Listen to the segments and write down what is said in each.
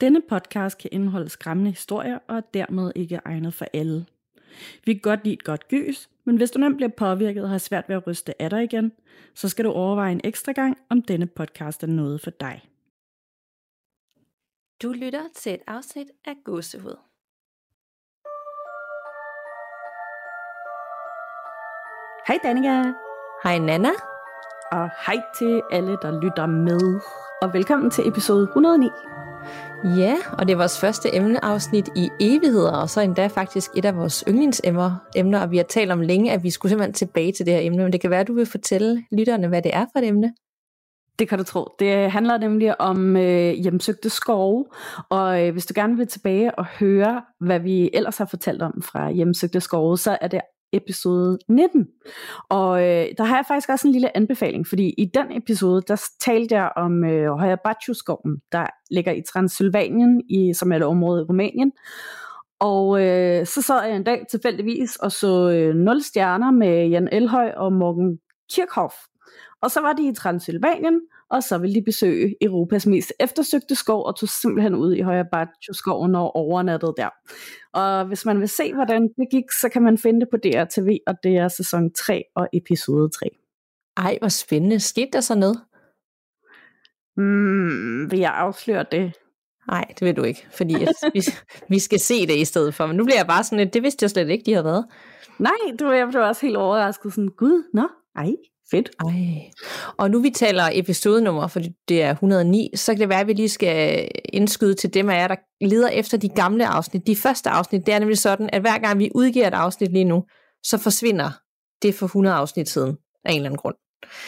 Denne podcast kan indeholde skræmmende historier og er dermed ikke egnet for alle. Vi kan godt lide et godt gys, men hvis du nemt bliver påvirket og har svært ved at ryste af dig igen, så skal du overveje en ekstra gang, om denne podcast er noget for dig. Du lytter til et afsnit af Gåsehud. Hej Danika, Hej Nana. og hej til alle, der lytter med. Og velkommen til episode 109. Ja, og det er vores første emneafsnit i evigheder, og så endda faktisk et af vores yndlingsemner, emner, og vi har talt om længe, at vi skulle simpelthen tilbage til det her emne, men det kan være, at du vil fortælle lytterne, hvad det er for et emne. Det kan du tro. Det handler nemlig om øh, hjemsøgte skove, og øh, hvis du gerne vil tilbage og høre, hvad vi ellers har fortalt om fra hjemsøgte skove, så er det episode 19. Og øh, der har jeg faktisk også en lille anbefaling, fordi i den episode, der talte jeg om øh, Højabacciu-skoven, der ligger i Transylvanien, i, som er et område i Rumænien. Og øh, så sad jeg en dag tilfældigvis og så øh, 0 stjerner med Jan Elhøj og Morgen Kirchhoff. Og så var de i Transylvanien, og så ville de besøge Europas mest eftersøgte skov, og tog simpelthen ud i Højabacciu-skoven og overnattede der. Og hvis man vil se, hvordan det gik, så kan man finde det på DRTV, og det er sæson 3 og episode 3. Ej, hvor spændende. Skete der så noget? Mm, vil jeg afsløre det? Nej, det vil du ikke, fordi at vi, vi skal se det i stedet for. Men nu bliver jeg bare sådan lidt, det vidste jeg slet ikke, de har været. Nej, du jeg blev også helt overrasket. Sådan, gud, nå, ej, fedt. Ej. Og nu vi taler episodenummer, for det er 109, så kan det være, at vi lige skal indskyde til dem af jer, der leder efter de gamle afsnit. De første afsnit, det er nemlig sådan, at hver gang vi udgiver et afsnit lige nu, så forsvinder det for 100 afsnit siden af en eller anden grund.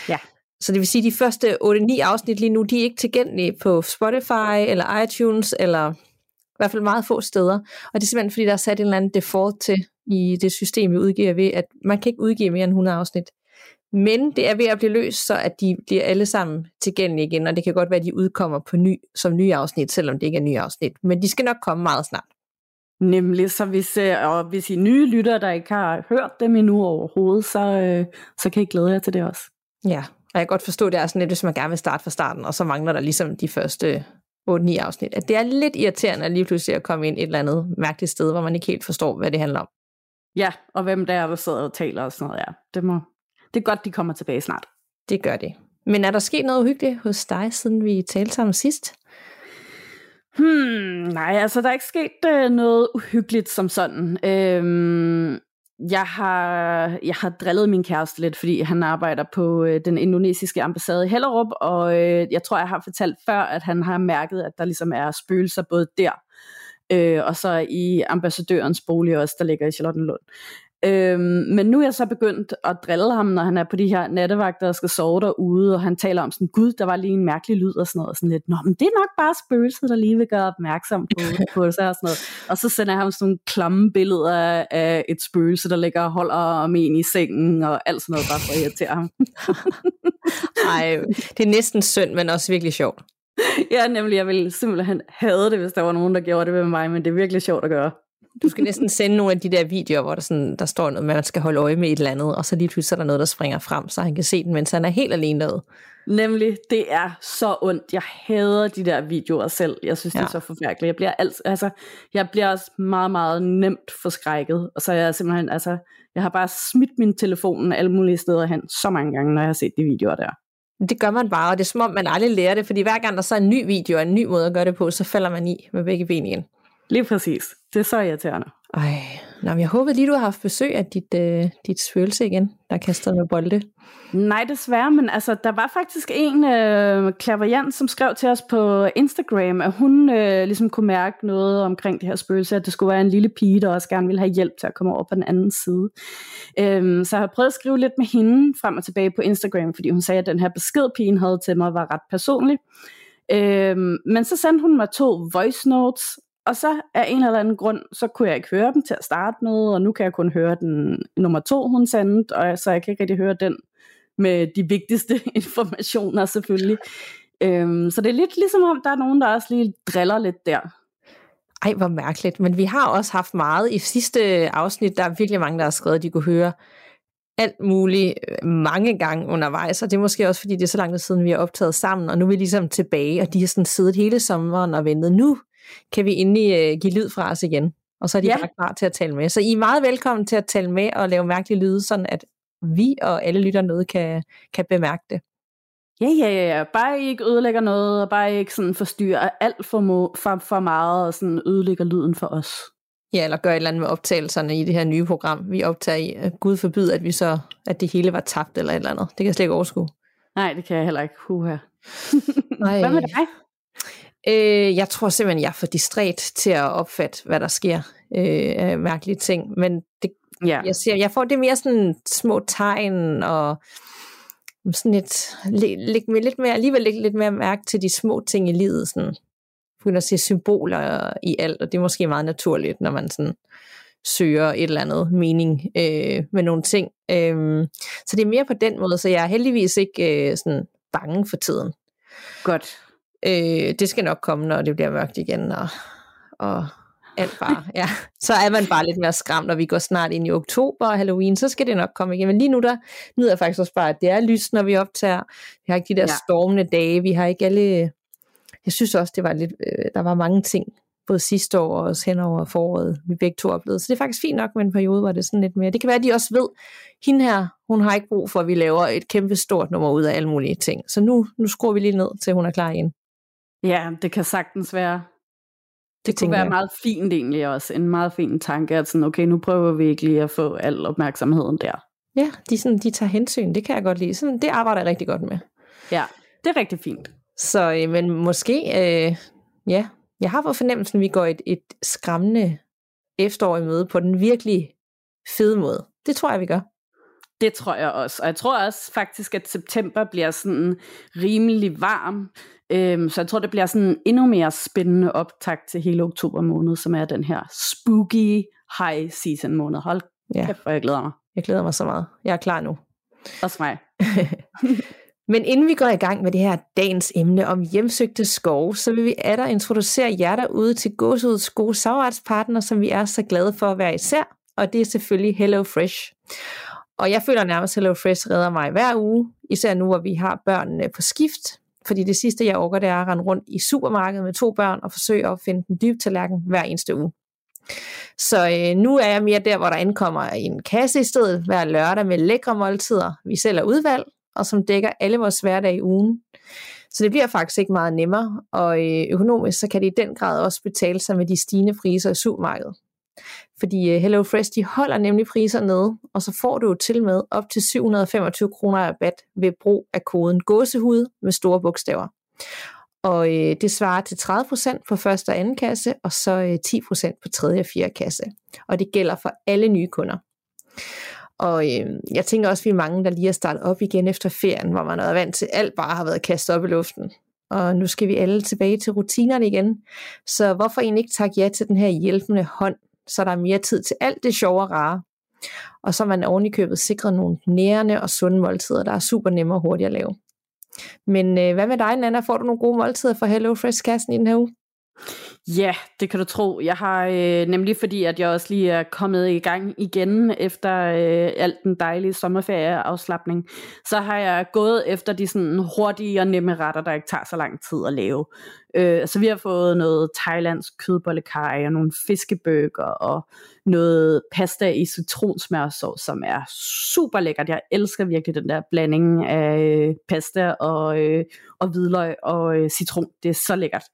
Ja. Så det vil sige, at de første 8-9 afsnit lige nu, de er ikke tilgængelige på Spotify eller iTunes, eller i hvert fald meget få steder. Og det er simpelthen, fordi der er sat en eller anden default til i det system, vi udgiver ved, at man kan ikke udgive mere end 100 afsnit. Men det er ved at blive løst, så at de bliver alle sammen tilgængelige igen, og det kan godt være, at de udkommer på ny, som nye afsnit, selvom det ikke er nye afsnit. Men de skal nok komme meget snart. Nemlig, så hvis, øh, og hvis I nye lyttere, der ikke har hørt dem endnu overhovedet, så, øh, så kan I glæde jer til det også. Ja, og jeg kan godt forstå, at det er sådan lidt, hvis man gerne vil starte fra starten, og så mangler der ligesom de første 8-9 afsnit. At det er lidt irriterende at lige pludselig at komme ind et eller andet mærkeligt sted, hvor man ikke helt forstår, hvad det handler om. Ja, og hvem der er, der sidder og taler og sådan noget, ja. Det, må, det er godt, de kommer tilbage snart. Det gør det. Men er der sket noget uhyggeligt hos dig, siden vi talte sammen sidst? Hmm, nej, altså der er ikke sket øh, noget uhyggeligt som sådan. Øhm, jeg har, jeg har drillet min kæreste lidt, fordi han arbejder på øh, den indonesiske ambassade i Hellerup, og øh, jeg tror, jeg har fortalt før, at han har mærket, at der ligesom er spøgelser både der, øh, og så i ambassadørens bolig også, der ligger i Charlottenlund. Øhm, men nu er jeg så begyndt at drille ham, når han er på de her nattevagter og skal sove derude, og han taler om sådan, gud, der var lige en mærkelig lyd og sådan noget, og sådan lidt, nå, men det er nok bare spøgelset, der lige vil gøre opmærksom på, på sig og sådan noget. Og så sender jeg ham sådan nogle klamme billeder af, et spøgelse, der ligger og holder om en i sengen, og alt sådan noget, bare for at irritere ham. Ej, det er næsten synd, men også virkelig sjovt. ja, nemlig, jeg ville simpelthen have det, hvis der var nogen, der gjorde det med mig, men det er virkelig sjovt at gøre. Du skal næsten sende nogle af de der videoer, hvor der, sådan, der står noget med, at man skal holde øje med et eller andet, og så lige pludselig er der noget, der springer frem, så han kan se den, mens han er helt alene derude. Nemlig, det er så ondt. Jeg hader de der videoer selv. Jeg synes, ja. det er så forfærdeligt. Jeg bliver, alt, altså, jeg bliver også meget, meget nemt forskrækket. Og så er jeg simpelthen, altså, jeg har bare smidt min telefon alle mulige steder hen så mange gange, når jeg har set de videoer der. Det gør man bare, og det er som om, man aldrig lærer det, fordi hver gang der så er en ny video og en ny måde at gøre det på, så falder man i med begge ben igen. Lige præcis. Det er så irriterende. Ej, Nå, jeg håber lige, du har haft besøg af dit, øh, dit svølse igen, der kaster med bolde. Nej, desværre, men altså, der var faktisk en øh, klaverjant, som skrev til os på Instagram, at hun øh, ligesom kunne mærke noget omkring det her spøgelse, at det skulle være en lille pige, der også gerne ville have hjælp til at komme over på den anden side. Øhm, så jeg har prøvet at skrive lidt med hende frem og tilbage på Instagram, fordi hun sagde, at den her besked, pigen havde til mig, var ret personlig. Øhm, men så sendte hun mig to voice notes, og så af en eller anden grund, så kunne jeg ikke høre dem til at starte med, og nu kan jeg kun høre den nummer to, hun sendte, og så jeg kan ikke rigtig høre den med de vigtigste informationer selvfølgelig. Øhm, så det er lidt ligesom om, der er nogen, der også lige driller lidt der. Ej, hvor mærkeligt. Men vi har også haft meget i sidste afsnit. Der er virkelig mange, der har skrevet, at de kunne høre alt muligt øh, mange gange undervejs, og det er måske også, fordi det er så lang tid siden, vi har optaget sammen, og nu er vi ligesom tilbage, og de har sådan siddet hele sommeren og ventet. Nu kan vi endelig øh, give lyd fra os igen. Og så er de Ja. bare klar til at tale med. Så I er meget velkommen til at tale med og lave mærkelige lyde, sådan at vi og alle lytter noget kan, kan bemærke det. Ja, ja, ja, ja. Bare I ikke ødelægger noget, og bare I ikke sådan forstyrrer alt for, mo- for, for meget, og sådan ødelægger lyden for os. Ja, eller gøre et eller andet med optagelserne i det her nye program, vi optager i. Gud forbyde, at vi så, at det hele var tabt eller et eller andet. Det kan jeg slet ikke overskue. Nej, det kan jeg heller ikke. Huha. Nej. Hvad med dig? Øh, jeg tror simpelthen, jeg er for distræt til at opfatte, hvad der sker øh, af mærkelige ting. Men det, Ja. jeg, ser, jeg får det mere sådan små tegn og sådan lidt, lidt, mere, lidt mere, alligevel lidt, lidt mere mærke til de små ting i livet. Sådan, begynder at se symboler i alt, og det er måske meget naturligt, når man sådan søger et eller andet mening øh, med nogle ting. Øh, så det er mere på den måde, så jeg er heldigvis ikke øh, sådan bange for tiden. Godt. Øh, det skal nok komme, når det bliver mørkt igen, og, og alt bare, ja. Så er man bare lidt mere skræmt, når vi går snart ind i oktober og Halloween, så skal det nok komme igen. Men lige nu, der nyder jeg faktisk også bare, at det er lyst, når vi optager. Vi har ikke de der Ja. stormende dage, vi har ikke alle... Jeg synes også, det var lidt, øh, der var mange ting, både sidste år og også hen over foråret, vi begge to oplevede. Så det er faktisk fint nok med en periode, hvor det er sådan lidt mere. Det kan være, at de også ved, hende her, hun har ikke brug for, at vi laver et kæmpe stort nummer ud af alle mulige ting. Så nu, nu skruer vi lige ned, til hun er klar igen. Ja, det kan sagtens være. Det, det kunne være jeg. meget fint egentlig også. En meget fin tanke, at sådan, okay, nu prøver vi ikke lige at få al opmærksomheden der. Ja, de, sådan, de tager hensyn, det kan jeg godt lide. Sådan, det arbejder jeg rigtig godt med. Ja, det er rigtig fint. Så, øh, men måske, øh, ja, jeg har fået fornemmelsen, at vi går et, et skræmmende efterår i møde på den virkelig fede måde. Det tror jeg, vi gør. Det tror jeg også. Og jeg tror også faktisk, at september bliver sådan rimelig varm. Øhm, så jeg tror, det bliver sådan endnu mere spændende optakt til hele oktober måned, som er den her spooky high season måned. Hold Ja. kæft, hvor jeg glæder mig. Jeg glæder mig så meget. Jeg er klar nu. Også mig. Men inden vi går i gang med det her dagens emne om hjemsøgte skove, så vil vi atter introducere jer derude til Gåseuds gode samarbejdspartner, som vi er så glade for at være især, og det er selvfølgelig Hello Fresh. Og jeg føler nærmest, at Hello Fresh redder mig hver uge, især nu, hvor vi har børnene på skift, fordi det sidste, jeg orker, det er at rende rundt i supermarkedet med to børn og forsøge at finde den dybe tallerken hver eneste uge. Så øh, nu er jeg mere der, hvor der ankommer en kasse i stedet hver lørdag med lækre måltider, vi selv er udvalg, og som dækker alle vores hverdag i ugen. Så det bliver faktisk ikke meget nemmere, og øh, økonomisk så kan det i den grad også betale sig med de stigende priser i supermarkedet. Fordi øh, HelloFresh de holder nemlig priser nede, og så får du jo til med op til 725 kroner rabat ved brug af koden gåsehud med store bogstaver. Og øh, det svarer til 30% på første og anden kasse, og så øh, 10% på tredje og fjerde kasse. Og det gælder for alle nye kunder. Og øh, jeg tænker også, at vi er mange, der lige er startet op igen efter ferien, hvor man har været vant til, at alt bare har været kastet op i luften. Og nu skal vi alle tilbage til rutinerne igen. Så hvorfor egentlig ikke takke ja til den her hjælpende hånd, så der er mere tid til alt det sjove og rare. Og så er man oven i købet sikret nogle nærende og sunde måltider, der er super nemme og hurtige at lave. Men øh, hvad med dig, Nana? Får du nogle gode måltider fra HelloFresh-kassen i den her uge? Ja, det kan du tro. Jeg har øh, nemlig fordi, at jeg også lige er kommet i gang igen efter øh, alt den dejlige sommerferieafslappning, så har jeg gået efter de sådan hurtige og nemme retter, der ikke tager så lang tid at lave. Øh, så vi har fået noget thailandsk kødbollekaj og nogle fiskebøger og noget pasta i citronsmørsovs, som er super lækkert. Jeg elsker virkelig den der blanding af øh, pasta og, øh, og hvidløg og øh, citron. Det er så lækkert.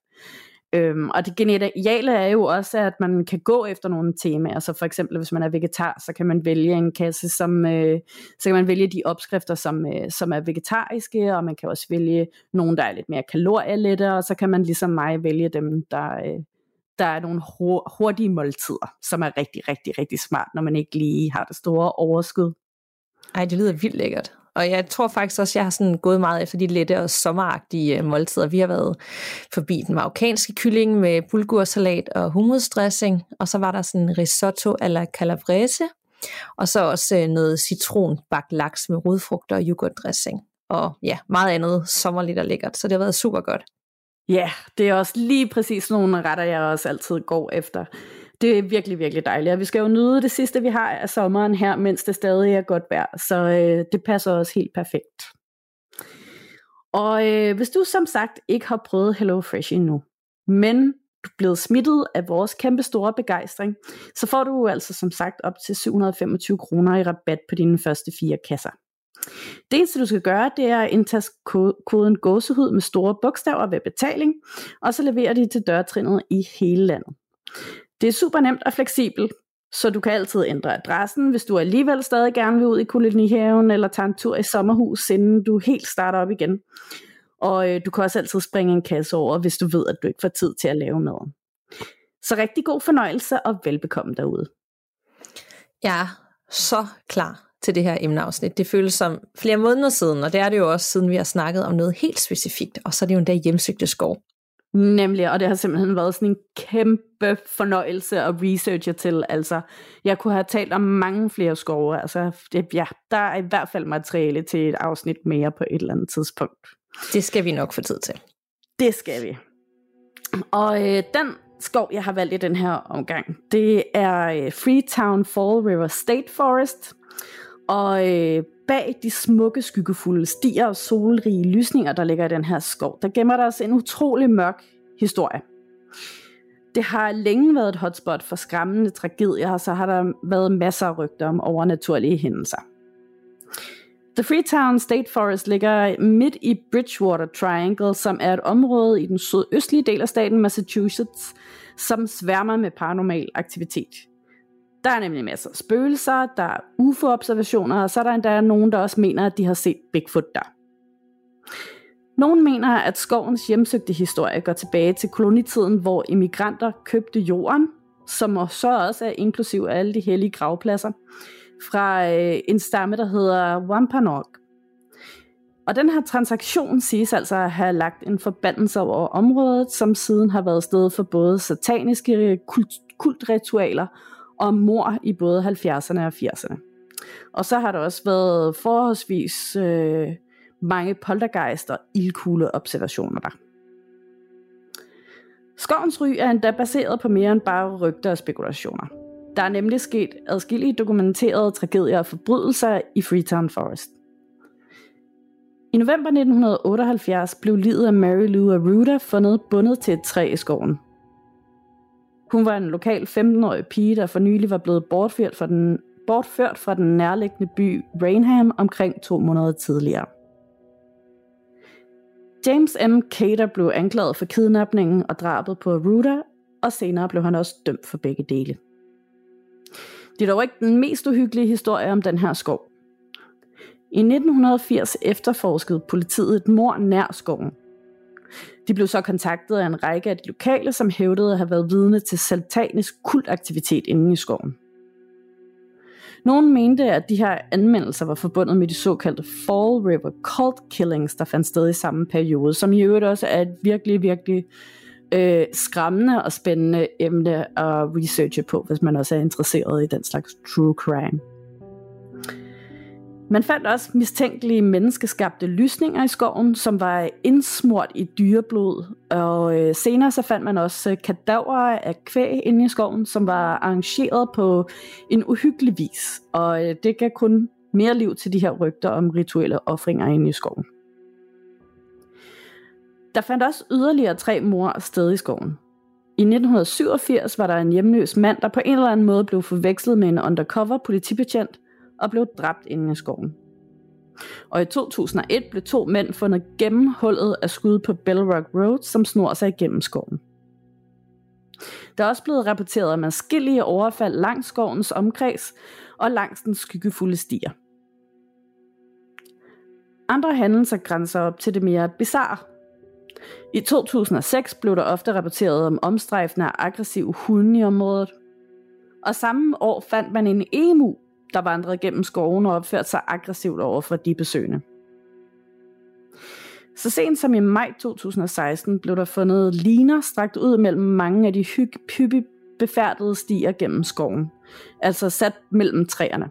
Øhm, og det geniale er jo også, at man kan gå efter nogle temaer. Så for eksempel, hvis man er vegetar, så kan man vælge en kasse, som, øh, så kan man vælge de opskrifter, som, øh, som er vegetariske, og man kan også vælge nogle, der er lidt mere kalorielette, og så kan man ligesom mig vælge dem, der, øh, der er nogle hurtige måltider, som er rigtig, rigtig, rigtig smart, når man ikke lige har det store overskud. Ej, det lyder vildt lækkert. Og jeg tror faktisk også, at jeg har sådan gået meget efter de lette og sommeragtige øh, måltider. Vi har været forbi den marokkanske kylling med bulgursalat og hummusdressing, og så var der sådan risotto alla calabrese, og så også øh, noget citronbagt laks med rodfrugter og yoghurtdressing. Og ja, meget andet sommerligt og lækkert, så det har været super godt. Ja, det er også lige præcis nogle retter, jeg også altid går efter. Det er virkelig, virkelig dejligt. Og vi skal jo nyde det sidste, vi har af sommeren her, mens det stadig er godt vejr. Så øh, det passer også helt perfekt. Og øh, hvis du som sagt ikke har prøvet HelloFresh endnu, men du blevet smittet af vores kæmpe store begejstring, så får du altså som sagt op til 725 kroner i rabat på dine første fire kasser. Det eneste du skal gøre, det er at indtaste koden gåsehud med store bogstaver ved betaling, og så leverer de til dørtrinnet i hele landet. Det er super nemt og fleksibelt, så du kan altid ændre adressen, hvis du alligevel stadig gerne vil ud i kolonihaven, eller tage en tur i sommerhus, inden du helt starter op igen. Og øh, du kan også altid springe en kasse over, hvis du ved, at du ikke får tid til at lave maden. Så rigtig god fornøjelse og velbekomme derude. Jeg er så klar til det her emneafsnit. Det føles som flere måneder siden, og det er det jo også, siden vi har snakket om noget helt specifikt, og så er det jo endda hjemsøgte skov. Nemlig, og det har simpelthen været sådan en kæmpe fornøjelse at researche til. Altså, jeg kunne have talt om mange flere skove. Altså, det, ja, der er i hvert fald materiale til et afsnit mere på et eller andet tidspunkt. Det skal vi nok få tid til. Det skal vi. Og øh, den skov, jeg har valgt i den her omgang, det er øh, Freetown Fall River State Forest. Og øh, bag de smukke, skyggefulde stier og solrige lysninger, der ligger i den her skov, der gemmer der sig en utrolig mørk historie. Det har længe været et hotspot for skræmmende tragedier, og så har der været masser af rygter om overnaturlige hændelser. The Freetown State Forest ligger midt i Bridgewater Triangle, som er et område i den sydøstlige del af staten Massachusetts, som sværmer med paranormal aktivitet. Der er nemlig masser af spøgelser, der er UFO-observationer, og så er der endda nogen, der også mener, at de har set Bigfoot der. Nogle mener, at skovens hjemsøgte historie går tilbage til kolonitiden, hvor immigranter købte jorden, som så også er inklusiv af alle de hellige gravpladser, fra øh, en stamme, der hedder Wampanoag. Og den her transaktion siges altså at have lagt en forbandelse over området, som siden har været sted for både sataniske kult, kultritualer og mor i både 70'erne og 80'erne. Og så har der også været forholdsvis øh, mange poltergeist og ildkugle observationer der. Skovens ry er endda baseret på mere end bare rygter og spekulationer. Der er nemlig sket adskillige dokumenterede tragedier og forbrydelser i Freetown Forest. I november 1978 blev livet af Mary Lou Aruda fundet bundet til et træ i skoven. Hun var en lokal 15-årig pige, der for nylig var blevet bortført fra den, bortført fra den nærliggende by Rainham omkring to måneder tidligere. James M. Cater blev anklaget for kidnapningen og drabet på Ruta, og senere blev han også dømt for begge dele. Det er dog ikke den mest uhyggelige historie om den her skov. I 1980 efterforskede politiet et mor nær skoven, de blev så kontaktet af en række af de lokale, som hævdede at have været vidne til satanisk kultaktivitet inde i skoven. Nogle mente, at de her anmeldelser var forbundet med de såkaldte Fall River Cult Killings, der fandt sted i samme periode, som i øvrigt også er et virkelig, virkelig øh, skræmmende og spændende emne at researche på, hvis man også er interesseret i den slags true crime. Man fandt også mistænkelige menneskeskabte lysninger i skoven, som var indsmurt i dyreblod, og øh, senere så fandt man også øh, kadaver af kvæg inde i skoven, som var arrangeret på en uhyggelig vis, og øh, det gav kun mere liv til de her rygter om rituelle ofringer inde i skoven. Der fandt også yderligere tre mor sted i skoven. I 1987 var der en hjemløs mand, der på en eller anden måde blev forvekslet med en undercover politibetjent – og blev dræbt inde i skoven. Og i 2001 blev to mænd fundet gennemhullet af skud på Bell Rock Road, som snor sig igennem skoven. Der er også blevet rapporteret om adskillige overfald langs skovens omkreds og langs den skyggefulde stier. Andre hændelser grænser op til det mere bizarre. I 2006 blev der ofte rapporteret om omstrejfende og aggressive hunde i området. Og samme år fandt man en emu der vandrede gennem skoven og opførte sig aggressivt over for de besøgende. Så sent som i maj 2016 blev der fundet liner strakt ud mellem mange af de hyppigt befærdede stier gennem skoven, altså sat mellem træerne.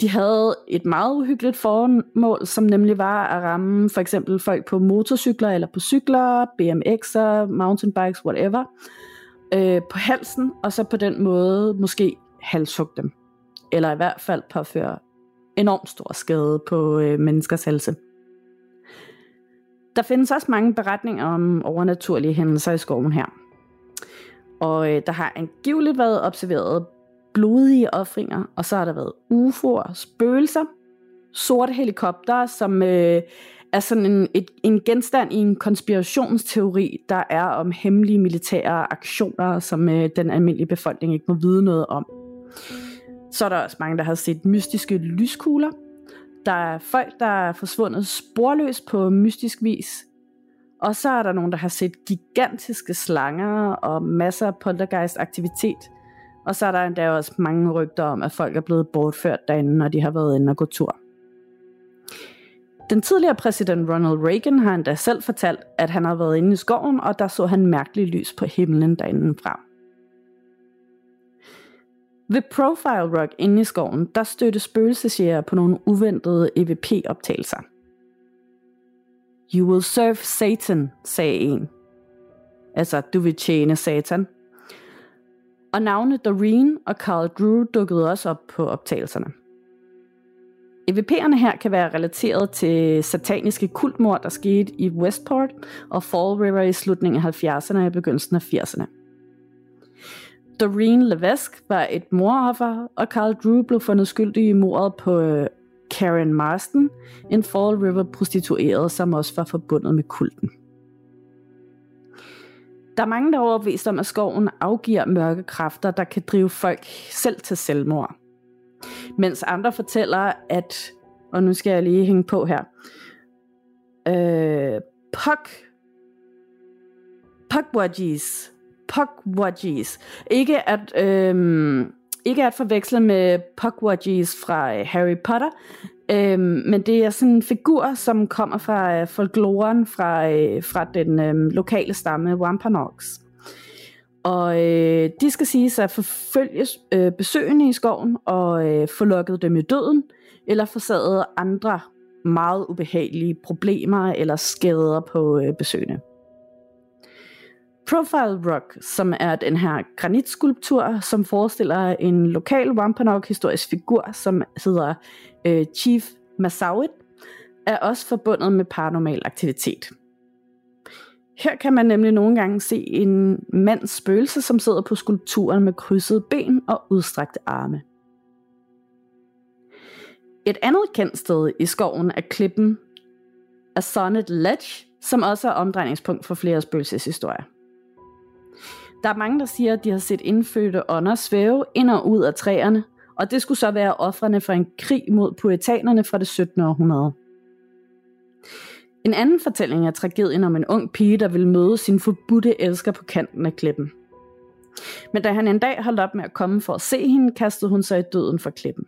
De havde et meget uhyggeligt formål, som nemlig var at ramme for eksempel folk på motorcykler eller på cykler, BMX'er, mountainbikes, whatever, øh, på halsen, og så på den måde måske halshugge dem eller i hvert fald påføre enormt stor skade på øh, menneskers helse. Der findes også mange beretninger om overnaturlige hændelser i skoven her. Og øh, der har angiveligt været observeret blodige offringer, og så har der været UFO'er, spøgelser, sorte helikopter, som øh, er sådan en, et, en genstand i en konspirationsteori, der er om hemmelige militære aktioner, som øh, den almindelige befolkning ikke må vide noget om. Så er der også mange, der har set mystiske lyskugler. Der er folk, der er forsvundet sporløst på mystisk vis. Og så er der nogen, der har set gigantiske slanger og masser af poltergeist-aktivitet. Og så er der endda også mange rygter om, at folk er blevet bortført derinde, når de har været inde og gå tur. Den tidligere præsident Ronald Reagan har endda selv fortalt, at han har været inde i skoven, og der så han mærkeligt lys på himlen derinde frem. Ved Profile Rock inde i skoven, der støtte spøgelsesjæger på nogle uventede EVP-optagelser. You will serve Satan, sagde en. Altså, du vil tjene Satan. Og navne Doreen og Carl Drew dukkede også op på optagelserne. EVP'erne her kan være relateret til sataniske kultmord, der skete i Westport og Fall River i slutningen af 70'erne og i begyndelsen af 80'erne. Doreen Levesque var et moroffer, og Carl Drew blev fundet skyldig i mordet på øh, Karen Marston, en Fall River prostitueret, som også var forbundet med kulten. Der er mange, der er overbevist om, at skoven afgiver mørke kræfter, der kan drive folk selv til selvmord. Mens andre fortæller, at, og nu skal jeg lige hænge på her, øh, Puck, Puckwudgies, Pugwudgies. ikke at, øh, ikke at forveksle med Pugwudgies fra øh, Harry Potter, Øhm, men det er sådan en figur, som kommer fra øh, folkloren fra, øh, fra den øh, lokale stamme Wampanoags. Og øh, de skal sige at forfølge øh, besøgende i skoven og øh, få lukket dem i døden, eller forsaget andre meget ubehagelige problemer eller skader på øh, besøgende. Profile Rock, som er den her granitskulptur, som forestiller en lokal Wampanoag historisk figur, som hedder øh, Chief Masawit, er også forbundet med paranormal aktivitet. Her kan man nemlig nogle gange se en mands spøgelse, som sidder på skulpturen med krydsede ben og udstrakte arme. Et andet kendt sted i skoven er klippen af Sonnet Ledge, som også er omdrejningspunkt for flere spøgelseshistorier. Der er mange, der siger, at de har set indfødte ånder svæve ind og ud af træerne, og det skulle så være offrene for en krig mod puritanerne fra det 17. århundrede. En anden fortælling er tragedien om en ung pige, der vil møde sin forbudte elsker på kanten af klippen. Men da han en dag holdt op med at komme for at se hende, kastede hun sig i døden for klippen.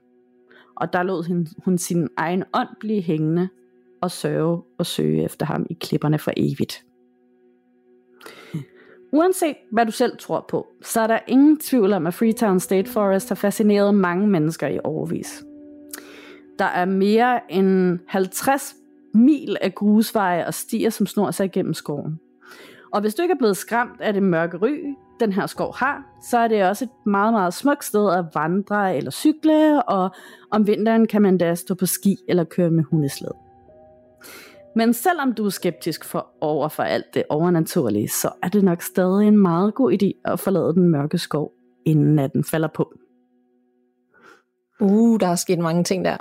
Og der lod hun sin egen ånd blive hængende og sørge og søge efter ham i klipperne for evigt. Uanset hvad du selv tror på, så er der ingen tvivl om, at Freetown State Forest har fascineret mange mennesker i overvis. Der er mere end 50 mil af grusveje og stier, som snor sig igennem skoven. Og hvis du ikke er blevet skræmt af det mørke ry, den her skov har, så er det også et meget, meget smukt sted at vandre eller cykle, og om vinteren kan man da stå på ski eller køre med hundeslæde. Men selvom du er skeptisk for over for alt det overnaturlige, så er det nok stadig en meget god idé at forlade den mørke skov, inden natten falder på. Uh, der er sket mange ting der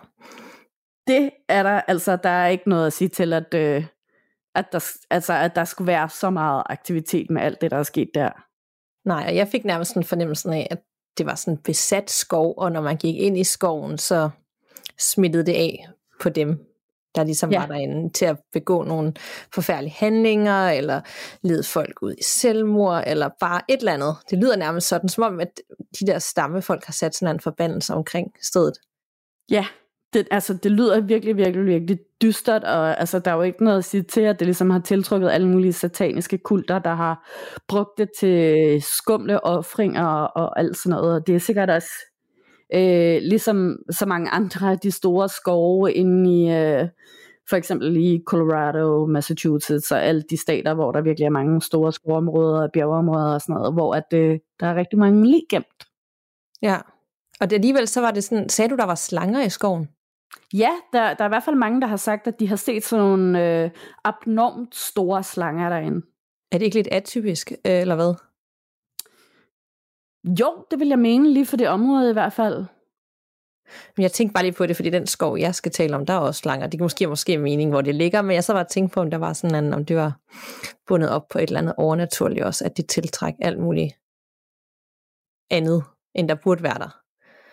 det er der, altså der er ikke noget at sige til, at, øh, at, der, altså, at der skulle være så meget aktivitet med alt det, der er sket der. Nej, og jeg fik nærmest en fornemmelse af, at det var sådan besat skov, og når man gik ind i skoven, så smittede det af på dem, der ligesom ja. var derinde, til at begå nogle forfærdelige handlinger, eller lede folk ud i selvmord, eller bare et eller andet. Det lyder nærmest sådan, som om, at de der stammefolk har sat sådan en forbandelse omkring stedet. Ja, det, altså, det lyder virkelig, virkelig, virkelig dystert, og altså, der er jo ikke noget at sige til, at det ligesom har tiltrukket alle mulige sataniske kulter, der har brugt det til skumle offringer og, og alt sådan noget, og det er sikkert også øh, ligesom så mange andre af de store skove inde i, øh, for eksempel i Colorado, Massachusetts og alle de stater, hvor der virkelig er mange store skovområder og bjergeområder og sådan noget, hvor at, øh, der er rigtig mange lige gemt. Ja, og det alligevel så var det sådan, sagde du, der var slanger i skoven? Ja, der, der er i hvert fald mange, der har sagt, at de har set sådan nogle øh, abnormt store slanger derinde. Er det ikke lidt atypisk, øh, eller hvad? Jo, det vil jeg mene, lige for det område i hvert fald. Men jeg tænkte bare lige på det, fordi den skov, jeg skal tale om, der er også slanger. Det kan måske måske mening, hvor det ligger, men jeg så bare tænkt på, om der var sådan en, om det var bundet op på et eller andet overnaturligt også, at det tiltrækker alt muligt andet, end der burde være der.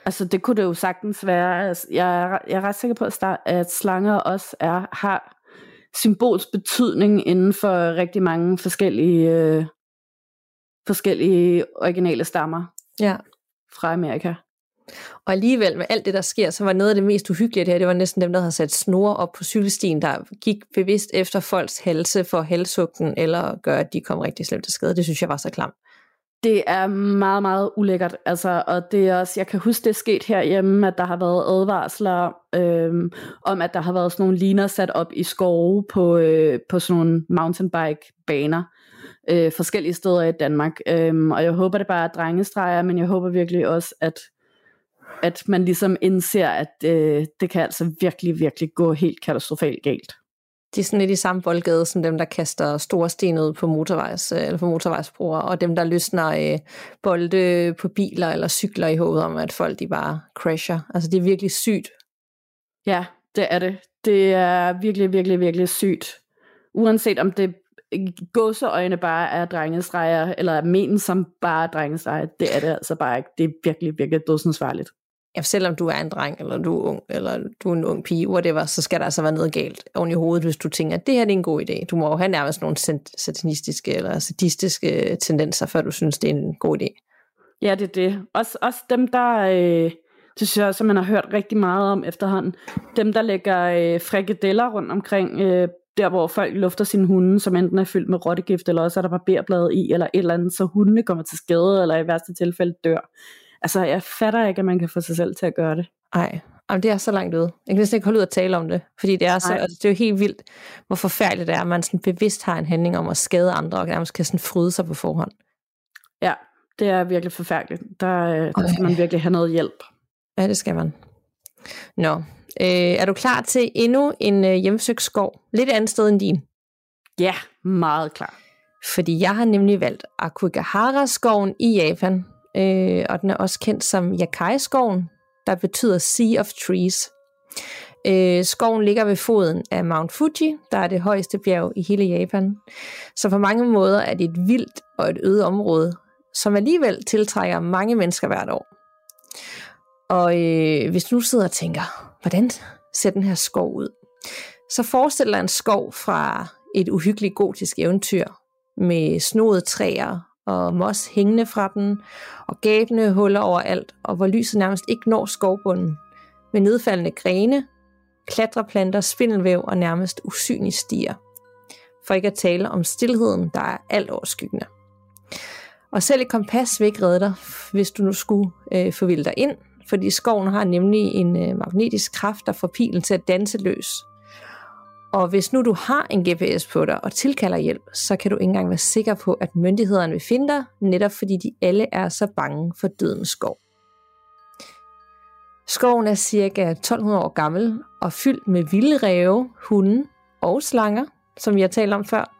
Altså det kunne det jo sagtens være. Altså, jeg, er, jeg er ret sikker på, at slanger også er, har symbolsk betydning inden for rigtig mange forskellige, øh, forskellige originale stammer ja. fra Amerika. Og alligevel med alt det, der sker, så var noget af det mest uhyggelige det her, det var næsten dem, der havde sat snore op på cykelstien, der gik bevidst efter folks halse for halshugten, eller gøre, at de kom rigtig slemt til skade. Det synes jeg var så klam. Det er meget, meget ulækkert. Altså, og det er også, jeg kan huske, det er sket herhjemme, at der har været advarsler øhm, om, at der har været sådan nogle liner sat op i skove på, øh, på sådan nogle mountainbike-baner øh, forskellige steder i Danmark. Øhm, og jeg håber, det bare er drengestreger, men jeg håber virkelig også, at at man ligesom indser, at øh, det kan altså virkelig, virkelig gå helt katastrofalt galt. De er sådan lidt i samme boldgade som dem, der kaster store sten ud på, motorvejs, øh, eller på motorvejsbroer, og dem, der løsner øh, bolde på biler eller cykler i håbet om, at folk de bare crasher. Altså det er virkelig sygt. Ja, det er det. Det er virkelig, virkelig, virkelig sygt. Uanset om det gåseøjne bare er drengestreger, eller men som bare er drengestreger, det er det altså bare ikke. Det er virkelig, virkelig dødsensvarligt ja, selvom du er en dreng, eller du er ung, eller du er en ung pige, whatever, så skal der altså være noget galt oven i hovedet, hvis du tænker, at det her er en god idé. Du må jo have nærmest nogle satanistiske eller sadistiske tendenser, før du synes, det er en god idé. Ja, det er det. Også, også dem, der, øh, det synes jeg også, man har hørt rigtig meget om efterhånden, dem, der lægger øh, frikadeller rundt omkring, øh, der hvor folk lufter sine hunde, som enten er fyldt med rottegift, eller også er der barberblade i, eller et eller andet, så hundene kommer til skade, eller i værste tilfælde dør. Altså, jeg fatter ikke, at man kan få sig selv til at gøre det. Nej, Jamen, det er så langt ude. Jeg kan næsten ikke holde ud at tale om det, fordi det er, så, altså, det er jo helt vildt, hvor forfærdeligt det er, at man sådan bevidst har en handling om at skade andre, og nærmest kan sådan fryde sig på forhånd. Ja, det er virkelig forfærdeligt. Der, øh, der skal man virkelig have noget hjælp. Ja, det skal man. Nå, øh, er du klar til endnu en øh, hjemsøgt skov? Lidt andet sted end din? Ja, meget klar. Fordi jeg har nemlig valgt Akugahara-skoven i Japan, øh, og den er også kendt som Yakai-skoven, der betyder Sea of Trees. Øh, skoven ligger ved foden af Mount Fuji, der er det højeste bjerg i hele Japan. Så på mange måder er det et vildt og et øde område, som alligevel tiltrækker mange mennesker hvert år. Og øh, hvis du nu sidder og tænker, hvordan ser den her skov ud? Så forestil dig en skov fra et uhyggeligt gotisk eventyr med snodede træer og mos hængende fra den, og gabende huller overalt, og hvor lyset nærmest ikke når skovbunden, med nedfaldende grene, klatreplanter, spindelvæv og nærmest usynlige stier. For ikke at tale om stillheden, der er alt overskyggende. Og selv et kompas vil ikke redde dig, hvis du nu skulle øh, forvilde dig ind, fordi skoven har nemlig en øh, magnetisk kraft, der får pilen til at danse løs, og hvis nu du har en GPS på dig og tilkalder hjælp, så kan du ikke engang være sikker på, at myndighederne vil finde dig, netop fordi de alle er så bange for dødens skov. Skoven er cirka 1200 år gammel og fyldt med vilde ræve, hunde og slanger, som vi har talt om før.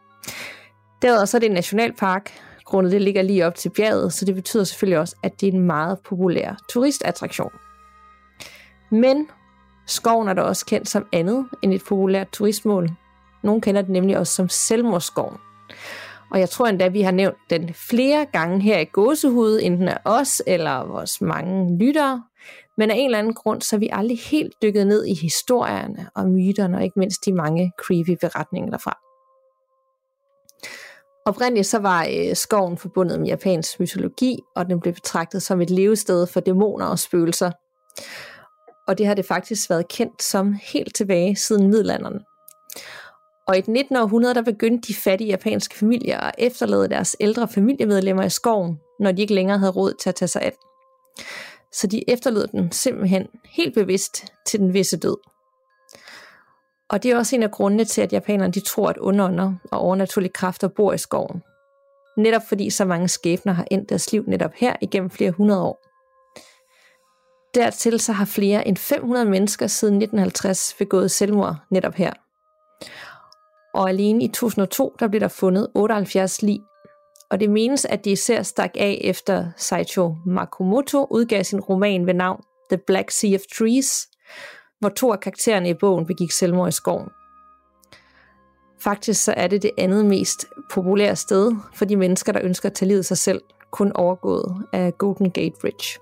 Derudover så er det en nationalpark, grundet det ligger lige op til bjerget, så det betyder selvfølgelig også, at det er en meget populær turistattraktion. Men Skoven er da også kendt som andet end et populært turistmål. Nogle kender den nemlig også som selvmordsskoven. Og jeg tror endda, at vi har nævnt den flere gange her i gåsehud, enten af os eller vores mange lyttere. Men af en eller anden grund, så er vi aldrig helt dykket ned i historierne og myterne, og ikke mindst de mange creepy beretninger derfra. Oprindeligt så var øh, skoven forbundet med japansk mytologi, og den blev betragtet som et levested for dæmoner og spøgelser og det har det faktisk været kendt som helt tilbage siden middelalderen. Og i den 19. århundrede, der begyndte de fattige japanske familier at efterlade deres ældre familiemedlemmer i skoven, når de ikke længere havde råd til at tage sig af. Så de efterlod dem simpelthen helt bevidst til den visse død. Og det er også en af grundene til, at japanerne de tror, at underånder og overnaturlige kræfter bor i skoven. Netop fordi så mange skæbner har endt deres liv netop her igennem flere hundrede år. Dertil så har flere end 500 mennesker siden 1950 begået selvmord netop her. Og alene i 2002, der blev der fundet 78 lig. og det menes, at de især stak af efter Saicho Makomoto udgav sin roman ved navn The Black Sea of Trees, hvor to af karaktererne i bogen begik selvmord i skoven. Faktisk så er det det andet mest populære sted for de mennesker, der ønsker at tage livet sig selv, kun overgået af Golden Gate Bridge.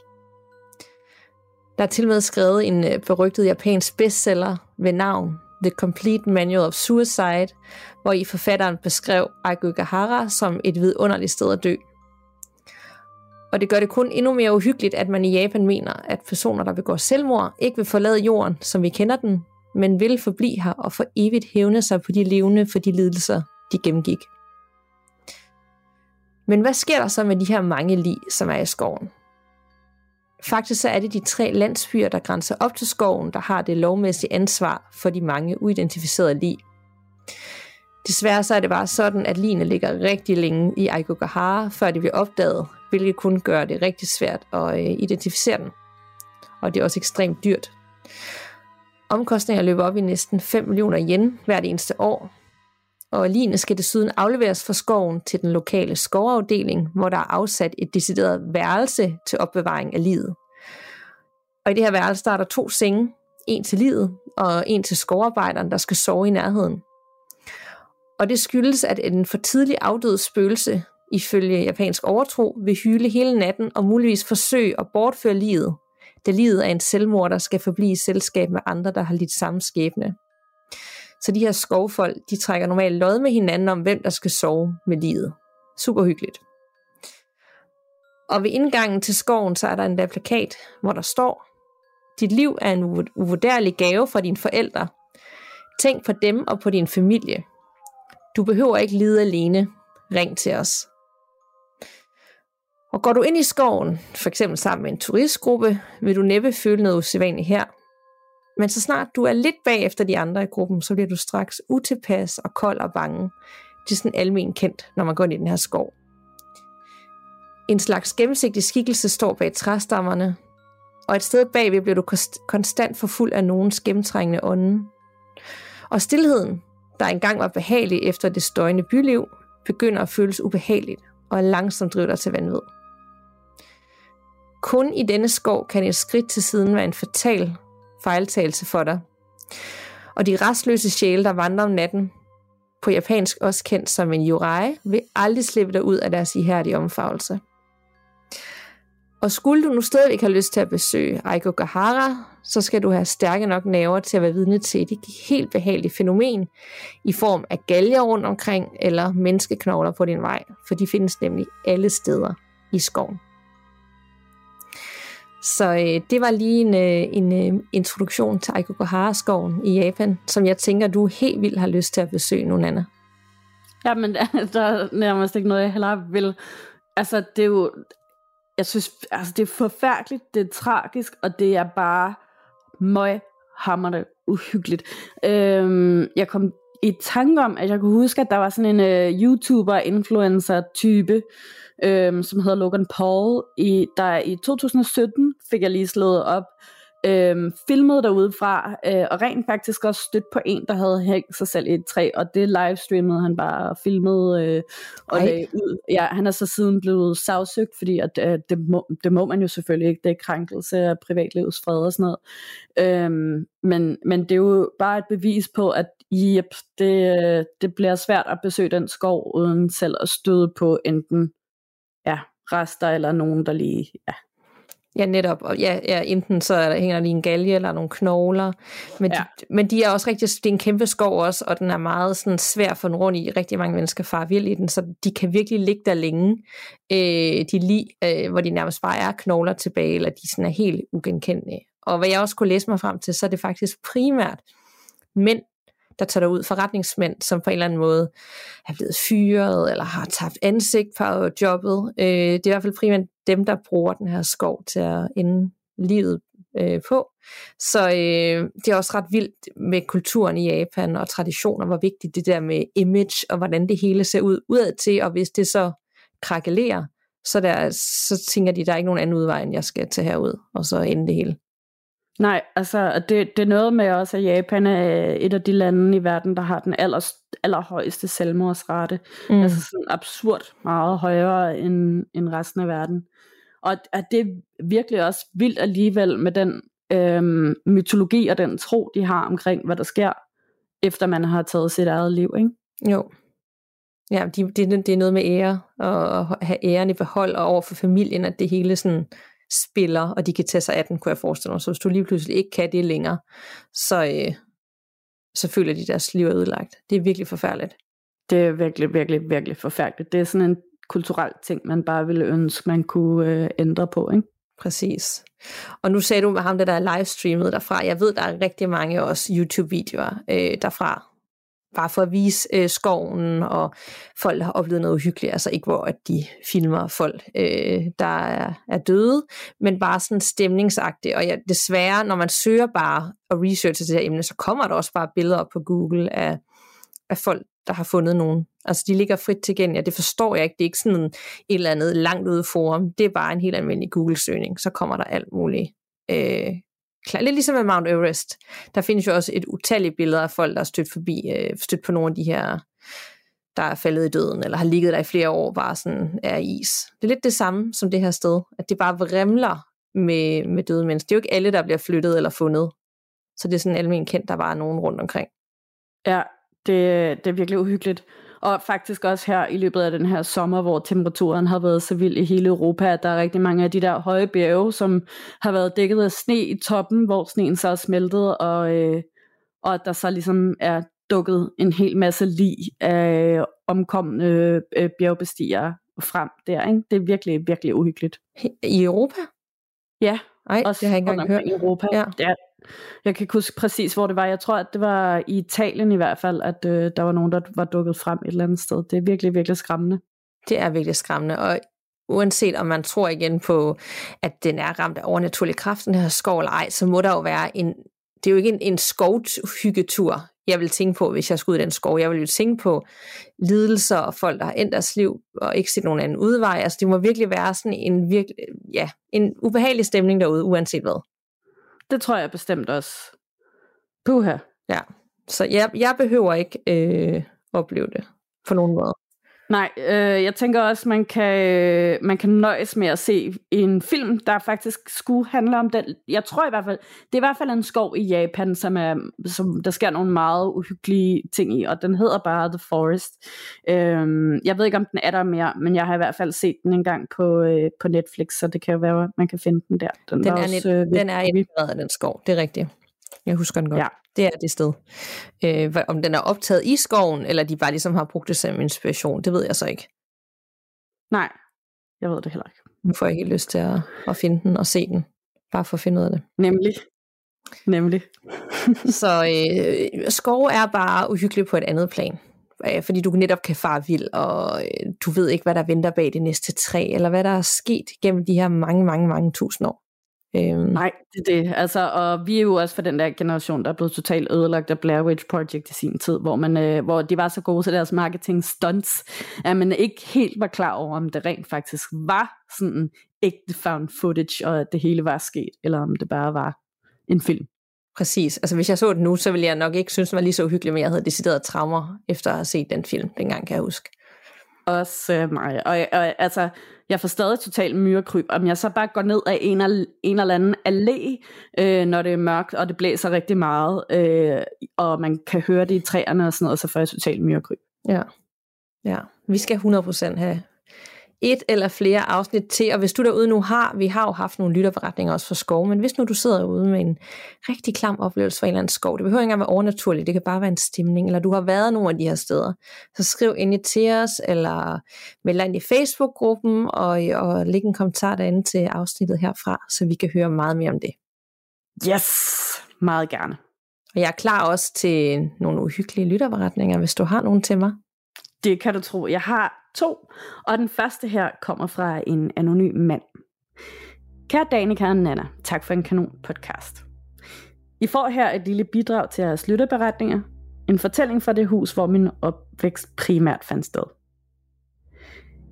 Der er til med skrevet en øh, berygtet japansk bestseller ved navn The Complete Manual of Suicide, hvor i forfatteren beskrev Aigugahara som et vidunderligt sted at dø. Og det gør det kun endnu mere uhyggeligt, at man i Japan mener, at personer, der begår selvmord, ikke vil forlade jorden, som vi kender den, men vil forblive her og for evigt hævne sig på de levende for de lidelser, de gennemgik. Men hvad sker der så med de her mange lig, som er i skoven? Faktisk så er det de tre landsbyer, der grænser op til skoven, der har det lovmæssige ansvar for de mange uidentificerede lig. Desværre så er det bare sådan, at ligene ligger rigtig længe i Aigogahara, før de bliver opdaget, hvilket kun gør det rigtig svært at øh, identificere den. Og det er også ekstremt dyrt. Omkostninger løber op i næsten 5 millioner yen hvert eneste år, og ligene skal desuden afleveres fra skoven til den lokale skovafdeling, hvor der er afsat et decideret værelse til opbevaring af livet. Og i det her værelse der er der to senge, en til livet og en til skovarbejderen, der skal sove i nærheden. Og det skyldes, at en for tidlig afdød spøgelse, ifølge japansk overtro, vil hyle hele natten og muligvis forsøge at bortføre livet, da livet er en selvmord, der skal forblive i selskab med andre, der har lidt samme skæbne. Så de her skovfolk, de trækker normalt lod med hinanden om, hvem der skal sove med livet. Super hyggeligt. Og ved indgangen til skoven, så er der en der plakat, hvor der står, dit liv er en uvurderlig gave fra dine forældre. Tænk på dem og på din familie. Du behøver ikke lide alene. Ring til os. Og går du ind i skoven, for eksempel sammen med en turistgruppe, vil du næppe føle noget usædvanligt her. Men så snart du er lidt bag efter de andre i gruppen, så bliver du straks utilpas og kold og bange. Det er sådan almen kendt, når man går ind i den her skov. En slags gennemsigtig skikkelse står bag træstammerne, og et sted bagved bliver du konstant forfulgt af nogens gennemtrængende ånden. Og stillheden, der engang var behagelig efter det støjende byliv, begynder at føles ubehageligt og langsomt driver dig til vanvid. Kun i denne skov kan et skridt til siden være en fatal fejltagelse for dig. Og de restløse sjæle, der vandrer om natten, på japansk også kendt som en yurai, vil aldrig slippe dig ud af deres ihærdige omfavnelse. Og skulle du nu stadigvæk have lyst til at besøge Aigogahara, så skal du have stærke nok naver til at være vidne til et helt behageligt fænomen i form af galger rundt omkring eller menneskeknogler på din vej, for de findes nemlig alle steder i skoven. Så øh, det var lige en, øh, en øh, introduktion til Aikokohara-skoven i Japan, som jeg tænker, du helt vildt har lyst til at besøge nogle andre. Ja, men der er nærmest ikke noget, jeg heller vil. Altså, det er jo... Jeg synes, altså, det er forfærdeligt, det er tragisk, og det er bare møg hammerne uhyggeligt. Øhm, jeg kom i tanke om, at jeg kunne huske, at der var sådan en øh, YouTuber-influencer-type, øhm, som hedder Logan Paul, i, der i 2017 fik jeg lige slået op, øhm, filmet derude fra, øh, og rent faktisk også stødt på en, der havde hængt sig selv i et træ, og det livestreamede han bare og filmede øh, og lagde ud. Ja, han er så siden blevet sagsøgt, fordi at, øh, det, må, det må man jo selvfølgelig ikke, det er krænkelse af privatlivets fred og sådan noget. Øhm, men, men det er jo bare et bevis på, at yep, det, øh, det bliver svært at besøge den skov, uden selv at støde på enten ja, rester eller nogen, der lige... Ja. Ja, netop. Og ja, ja, enten så er der, hænger der lige en galge eller nogle knogler. Men, ja. de, men de er også rigtig, det er en kæmpe skov også, og den er meget sådan svær for den rundt i. Rigtig mange mennesker far vild i den, så de kan virkelig ligge der længe. Øh, de lige, øh, hvor de nærmest bare er knogler tilbage, eller de sådan er helt ugenkendelige. Og hvad jeg også kunne læse mig frem til, så er det faktisk primært mænd, der tager derud, forretningsmænd, som på en eller anden måde er blevet fyret, eller har tabt ansigt på jobbet. Øh, det er i hvert fald primært dem, der bruger den her skov til at ende livet øh, på. Så øh, det er også ret vildt med kulturen i Japan og traditioner, hvor vigtigt det der med image og hvordan det hele ser ud udad til, og hvis det så krakelerer, så, der, så tænker de, der er ikke nogen anden udvej, end jeg skal tage herud, og så ende det hele. Nej, altså det, det er noget med også, at Japan er et af de lande i verden, der har den aller, allerhøjeste selvmordsrate. Mm. Altså sådan absurd meget højere end, end resten af verden. Og at det er virkelig også vildt alligevel med den øhm, mytologi og den tro, de har omkring, hvad der sker, efter man har taget sit eget liv, ikke? Jo. Ja, det, det, det er noget med ære, og at have æren i behold, og over for familien, at det hele sådan spiller, og de kan tage sig af den, kunne jeg forestille mig. Så hvis du lige pludselig ikke kan det længere, så, øh, så føler de deres liv er ødelagt. Det er virkelig forfærdeligt. Det er virkelig, virkelig, virkelig forfærdeligt. Det er sådan en kulturel ting, man bare ville ønske, man kunne øh, ændre på, ikke? Præcis. Og nu sagde du med ham, det der er livestreamet derfra. Jeg ved, der er rigtig mange også YouTube-videoer øh, derfra, bare for at vise øh, skoven, og folk har oplevet noget uhyggeligt, altså ikke hvor at de filmer folk, øh, der er, er døde, men bare sådan stemningsagtigt, og ja, desværre, når man søger bare og researcher det her emne, så kommer der også bare billeder op på Google af, af folk, der har fundet nogen. Altså de ligger frit tilgængelige, det forstår jeg ikke, det er ikke sådan et eller andet langt ude forum, det er bare en helt almindelig Google-søgning, så kommer der alt muligt øh. Lidt ligesom med Mount Everest. Der findes jo også et utalligt billeder af folk, der er stødt forbi, øh, stødt på nogle af de her, der er faldet i døden, eller har ligget der i flere år, bare sådan er is. Det er lidt det samme som det her sted, at det bare vrimler med, med døde mennesker. Det er jo ikke alle, der bliver flyttet eller fundet. Så det er sådan almindeligt kendt, der var nogen rundt omkring. Ja, det, det er virkelig uhyggeligt. Og faktisk også her i løbet af den her sommer, hvor temperaturen har været så vild i hele Europa, at der er rigtig mange af de der høje bjerge, som har været dækket af sne i toppen, hvor sneen så er smeltet, og, øh, og at der så ligesom er dukket en hel masse lig af omkomne øh, bjergbestigere frem der. Ikke? Det er virkelig, virkelig uhyggeligt. I Europa? Ja, også det har jeg ikke engang hørt. i Europa. Ja. ja. Jeg kan ikke huske præcis, hvor det var. Jeg tror, at det var i Italien i hvert fald, at øh, der var nogen, der var dukket frem et eller andet sted. Det er virkelig, virkelig skræmmende. Det er virkelig skræmmende, og uanset om man tror igen på, at den er ramt af overnaturlig kraft, den her skov eller ej, så må der jo være en, det er jo ikke en, en skovhyggetur, jeg vil tænke på, hvis jeg skulle ud i den skov. Jeg vil jo tænke på lidelser og folk, der har endt deres liv og ikke set nogen anden udvej. Altså det må virkelig være sådan en, virkelig, ja, en ubehagelig stemning derude, uanset hvad. Det tror jeg bestemt også. Puha. Ja, så jeg, jeg behøver ikke øh, opleve det på nogen måde. Nej, øh, jeg tænker også, man kan, øh, man kan nøjes med at se en film, der faktisk skulle handle om den. Jeg tror i hvert fald, det er i hvert fald en skov i Japan, som, er, som der sker nogle meget uhyggelige ting i, og den hedder bare The Forest. Øh, jeg ved ikke, om den er der mere, men jeg har i hvert fald set den en gang på, øh, på Netflix, så det kan jo være, man kan finde den der. Den, den, er, også, øh, den er inspireret af den skov, det er rigtigt. Jeg husker den godt. Ja. Det er det sted. Øh, om den er optaget i skoven, eller de bare ligesom har brugt det som inspiration, det ved jeg så ikke. Nej, jeg ved det heller ikke. Nu får jeg helt lyst til at, at finde den og se den. Bare for at finde ud af det. Nemlig. Nemlig. så øh, skov er bare uhyggelig på et andet plan. Øh, fordi du netop kan fare vild, og øh, du ved ikke, hvad der venter bag det næste træ, eller hvad der er sket gennem de her mange, mange, mange tusind år. Øhm. Nej, det er det. Altså, og vi er jo også for den der generation, der er blevet totalt ødelagt af Blair Witch Project i sin tid, hvor, man, øh, hvor de var så gode til deres marketing stunts, at man ikke helt var klar over, om det rent faktisk var sådan ægte found footage, og at det hele var sket, eller om det bare var en film. Præcis. Altså hvis jeg så det nu, så ville jeg nok ikke synes, det var lige så uhyggeligt, men jeg havde decideret traumer efter at have set den film, dengang kan jeg huske. Også øh, mig. Og, og altså, jeg får stadig totalt myrekryb. Om jeg så bare går ned af en, en eller anden allé, øh, når det er mørkt, og det blæser rigtig meget, øh, og man kan høre det i træerne og sådan noget, så får jeg totalt myrekryb. Ja. ja. Vi skal 100% have et eller flere afsnit til, og hvis du derude nu har, vi har jo haft nogle lytterberetninger også for skov, men hvis nu du sidder ude med en rigtig klam oplevelse for en eller anden skov, det behøver ikke engang være overnaturligt, det kan bare være en stemning, eller du har været nogle af de her steder, så skriv ind til os, eller meld ind i Facebook-gruppen, og, og læg en kommentar derinde til afsnittet herfra, så vi kan høre meget mere om det. Yes, meget gerne. Og jeg er klar også til nogle uhyggelige lytterberetninger, hvis du har nogen til mig. Det kan du tro. Jeg har to, og den første her kommer fra en anonym mand. Kære Danika og Nana, tak for en kanon podcast. I får her et lille bidrag til jeres lytteberetninger. En fortælling fra det hus, hvor min opvækst primært fandt sted.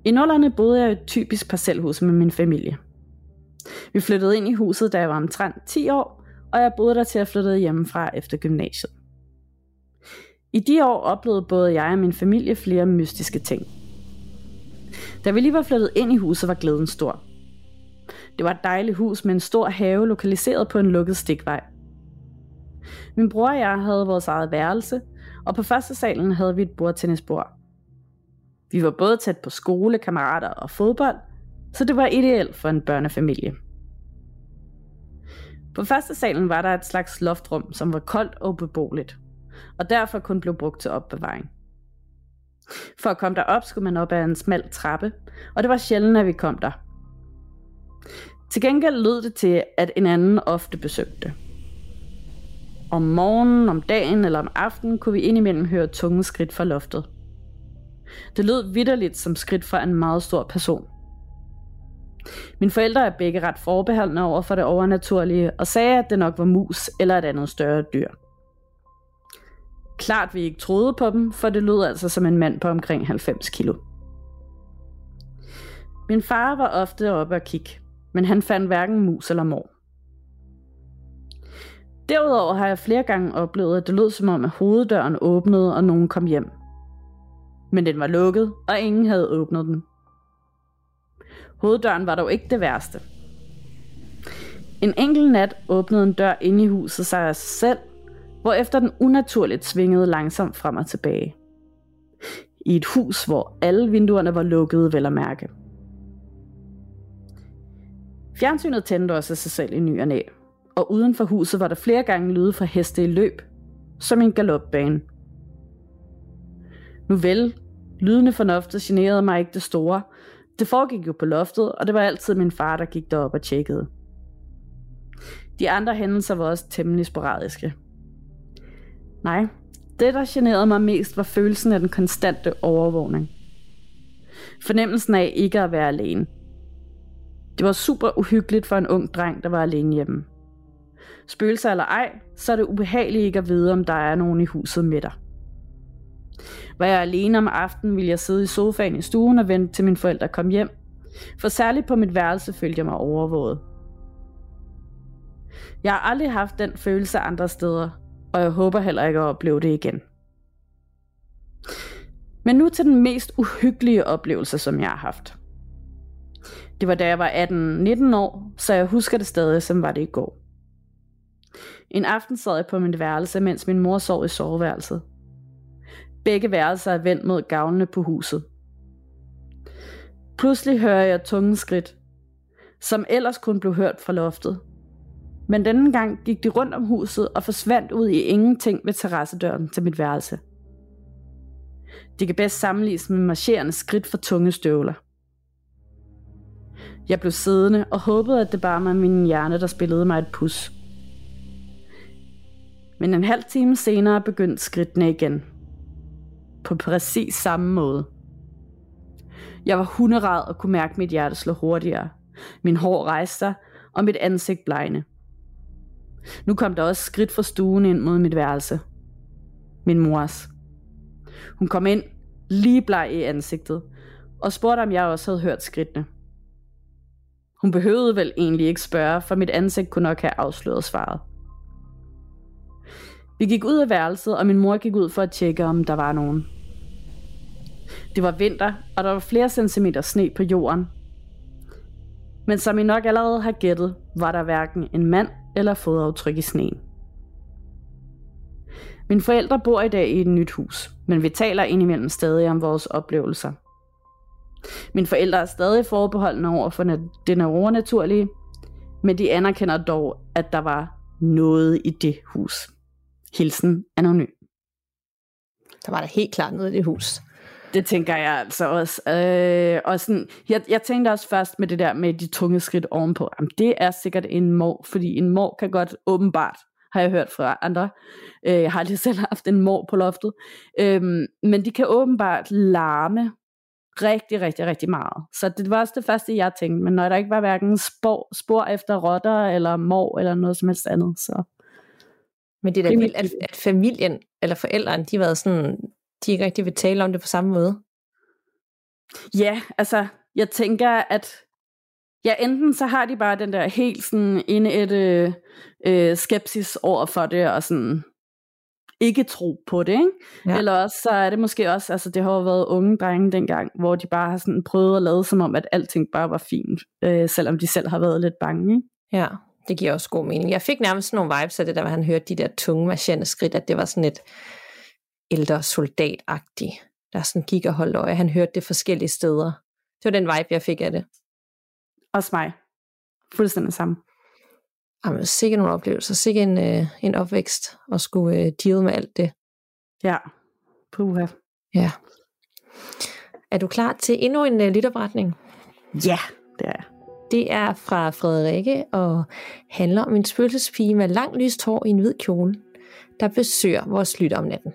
I nullerne boede jeg i et typisk parcelhus med min familie. Vi flyttede ind i huset, da jeg var omtrent 10 år, og jeg boede der til at flytte hjemmefra efter gymnasiet. I de år oplevede både jeg og min familie flere mystiske ting. Da vi lige var flyttet ind i huset, var glæden stor. Det var et dejligt hus med en stor have lokaliseret på en lukket stikvej. Min bror og jeg havde vores eget værelse, og på første salen havde vi et bordtennisbord. Vi var både tæt på skole, kammerater og fodbold, så det var ideelt for en børnefamilie. På første salen var der et slags loftrum, som var koldt og beboeligt, og derfor kun blev brugt til opbevaring. For at komme derop skulle man op ad en smal trappe, og det var sjældent, at vi kom der. Til gengæld lød det til, at en anden ofte besøgte. Om morgenen, om dagen eller om aftenen kunne vi indimellem høre tunge skridt fra loftet. Det lød vidderligt som skridt fra en meget stor person. Mine forældre er begge ret forbeholdne over for det overnaturlige, og sagde, at det nok var mus eller et andet større dyr. Klart vi ikke troede på dem, for det lød altså som en mand på omkring 90 kilo. Min far var ofte oppe at kigge, men han fandt hverken mus eller mor. Derudover har jeg flere gange oplevet, at det lød som om, at hoveddøren åbnede, og nogen kom hjem. Men den var lukket, og ingen havde åbnet den. Hoveddøren var dog ikke det værste. En enkelt nat åbnede en dør inde i huset sig af sig selv, efter den unaturligt svingede langsomt frem og tilbage. I et hus, hvor alle vinduerne var lukkede, vel at mærke. Fjernsynet tændte også af sig selv i ny og næ, og uden for huset var der flere gange lyde fra heste i løb, som en galopbane. Nu vel, lydene fra loftet generede mig ikke det store. Det foregik jo på loftet, og det var altid min far, der gik derop og tjekkede. De andre hændelser var også temmelig sporadiske. Nej, det der generede mig mest var følelsen af den konstante overvågning. Fornemmelsen af ikke at være alene. Det var super uhyggeligt for en ung dreng, der var alene hjemme. Spøgelser eller ej, så er det ubehageligt ikke at vide, om der er nogen i huset med dig. Var jeg alene om aftenen, ville jeg sidde i sofaen i stuen og vente til mine forældre kom hjem. For særligt på mit værelse følte jeg mig overvåget. Jeg har aldrig haft den følelse andre steder, og jeg håber heller ikke at opleve det igen. Men nu til den mest uhyggelige oplevelse, som jeg har haft. Det var da jeg var 18-19 år, så jeg husker det stadig, som var det i går. En aften sad jeg på mit værelse, mens min mor sov i soveværelset. Begge værelser er vendt mod gavlene på huset. Pludselig hører jeg tunge skridt, som ellers kun blev hørt fra loftet. Men denne gang gik de rundt om huset og forsvandt ud i ingenting ved terrassedøren til mit værelse. De kan bedst sammenlignes med marcherende skridt for tunge støvler. Jeg blev siddende og håbede, at det bare var min hjerne, der spillede mig et pus. Men en halv time senere begyndte skridtene igen. På præcis samme måde. Jeg var hunderad og kunne mærke mit hjerte slå hurtigere. Min hår rejste sig, og mit ansigt blegne. Nu kom der også skridt fra stuen ind mod mit værelse. Min mors. Hun kom ind, lige bleg i ansigtet, og spurgte, om jeg også havde hørt skridtene. Hun behøvede vel egentlig ikke spørge, for mit ansigt kunne nok have afsløret svaret. Vi gik ud af værelset, og min mor gik ud for at tjekke, om der var nogen. Det var vinter, og der var flere centimeter sne på jorden. Men som I nok allerede har gættet, var der hverken en mand eller fodaftryk i sneen. Mine forældre bor i dag i et nyt hus, men vi taler indimellem stadig om vores oplevelser. Mine forældre er stadig forbeholdende over for den overnaturlige, men de anerkender dog, at der var noget i det hus. Hilsen anonym. Der var der helt klart noget i det hus. Det tænker jeg altså også. Øh, og sådan, jeg, jeg tænkte også først med det der med de tunge skridt ovenpå. Jamen, det er sikkert en mor, fordi en mor kan godt åbenbart, har jeg hørt fra andre. Øh, jeg har aldrig selv haft en mor på loftet. Øh, men de kan åbenbart larme rigtig, rigtig, rigtig meget. Så det var også det første, jeg tænkte. Men når der ikke var hverken spor, spor efter rotter, eller mor, eller noget som helst andet, så... Men det er da vildt, at, at familien, eller forældrene, de var sådan, de ikke rigtig vil tale om det på samme måde. Ja, altså, jeg tænker, at Ja, enten så har de bare den der helt sådan indætte øh, skepsis over for det, og sådan ikke tro på det, ikke? Ja. Eller også, så er det måske også, altså det har jo været unge drenge dengang, hvor de bare har sådan prøvet at lade som om, at alting bare var fint, øh, selvom de selv har været lidt bange, ikke? Ja, det giver også god mening. Jeg fik nærmest nogle vibes af det, der hvor han hørte de der tunge marcherende skridt, at det var sådan et ældre soldatagtigt, der sådan gik og holdt øje. Han hørte det forskellige steder. Det var den vibe, jeg fik af det. Også mig. Fuldstændig samme. Jamen, sikkert nogle oplevelser, sikkert en, øh, en opvækst, og skulle øh, deal med alt det. Ja, puha. Ja. Er du klar til endnu en øh, lytopretning? Ja, det er Det er fra Frederikke, og handler om en spøgelsespige med lang lyst hår i en hvid kjole, der besøger vores lytter om natten.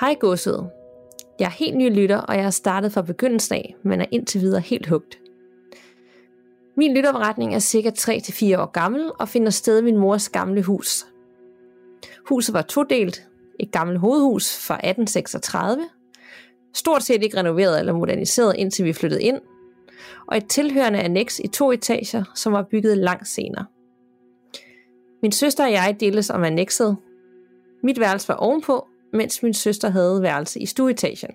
Hej godset. Jeg er helt ny lytter, og jeg har startet fra begyndelsen af, men er indtil videre helt hugt. Min lytterberetning er cirka 3-4 år gammel og finder sted i min mors gamle hus. Huset var todelt, et gammelt hovedhus fra 1836, stort set ikke renoveret eller moderniseret indtil vi flyttede ind, og et tilhørende annex i to etager, som var bygget langt senere. Min søster og jeg deles om annexet. Mit værelse var ovenpå, mens min søster havde værelse i stueetagen.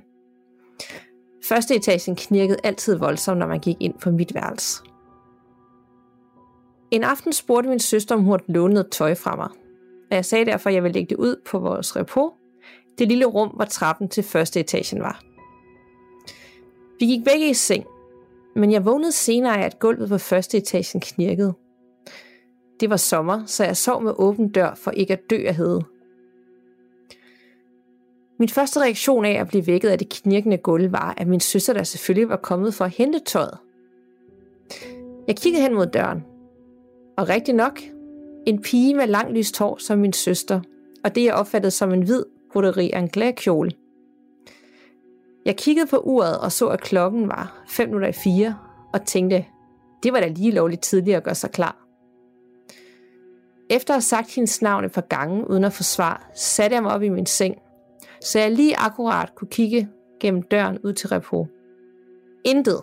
Første etagen knirkede altid voldsomt, når man gik ind på mit værelse. En aften spurgte min søster, om hun havde lånet noget tøj fra mig. Og jeg sagde derfor, at jeg ville lægge det ud på vores repo, det lille rum, hvor trappen til første etagen var. Vi gik begge i seng, men jeg vågnede senere af, at gulvet på første etagen knirkede. Det var sommer, så jeg sov med åben dør for ikke at dø af hede. Min første reaktion af at blive vækket af det knirkende gulv var, at min søster der selvfølgelig var kommet for at hente tøjet. Jeg kiggede hen mod døren, og rigtig nok, en pige med lang lyst hår som min søster, og det jeg opfattede som en hvid broderi anglais kjole. Jeg kiggede på uret og så, at klokken var 5 minutter i 4, og tænkte, det var da lige lovligt tidligt at gøre sig klar. Efter at have sagt hendes navn et par gange uden at få svar, satte jeg mig op i min seng, så jeg lige akkurat kunne kigge gennem døren ud til repo. Intet.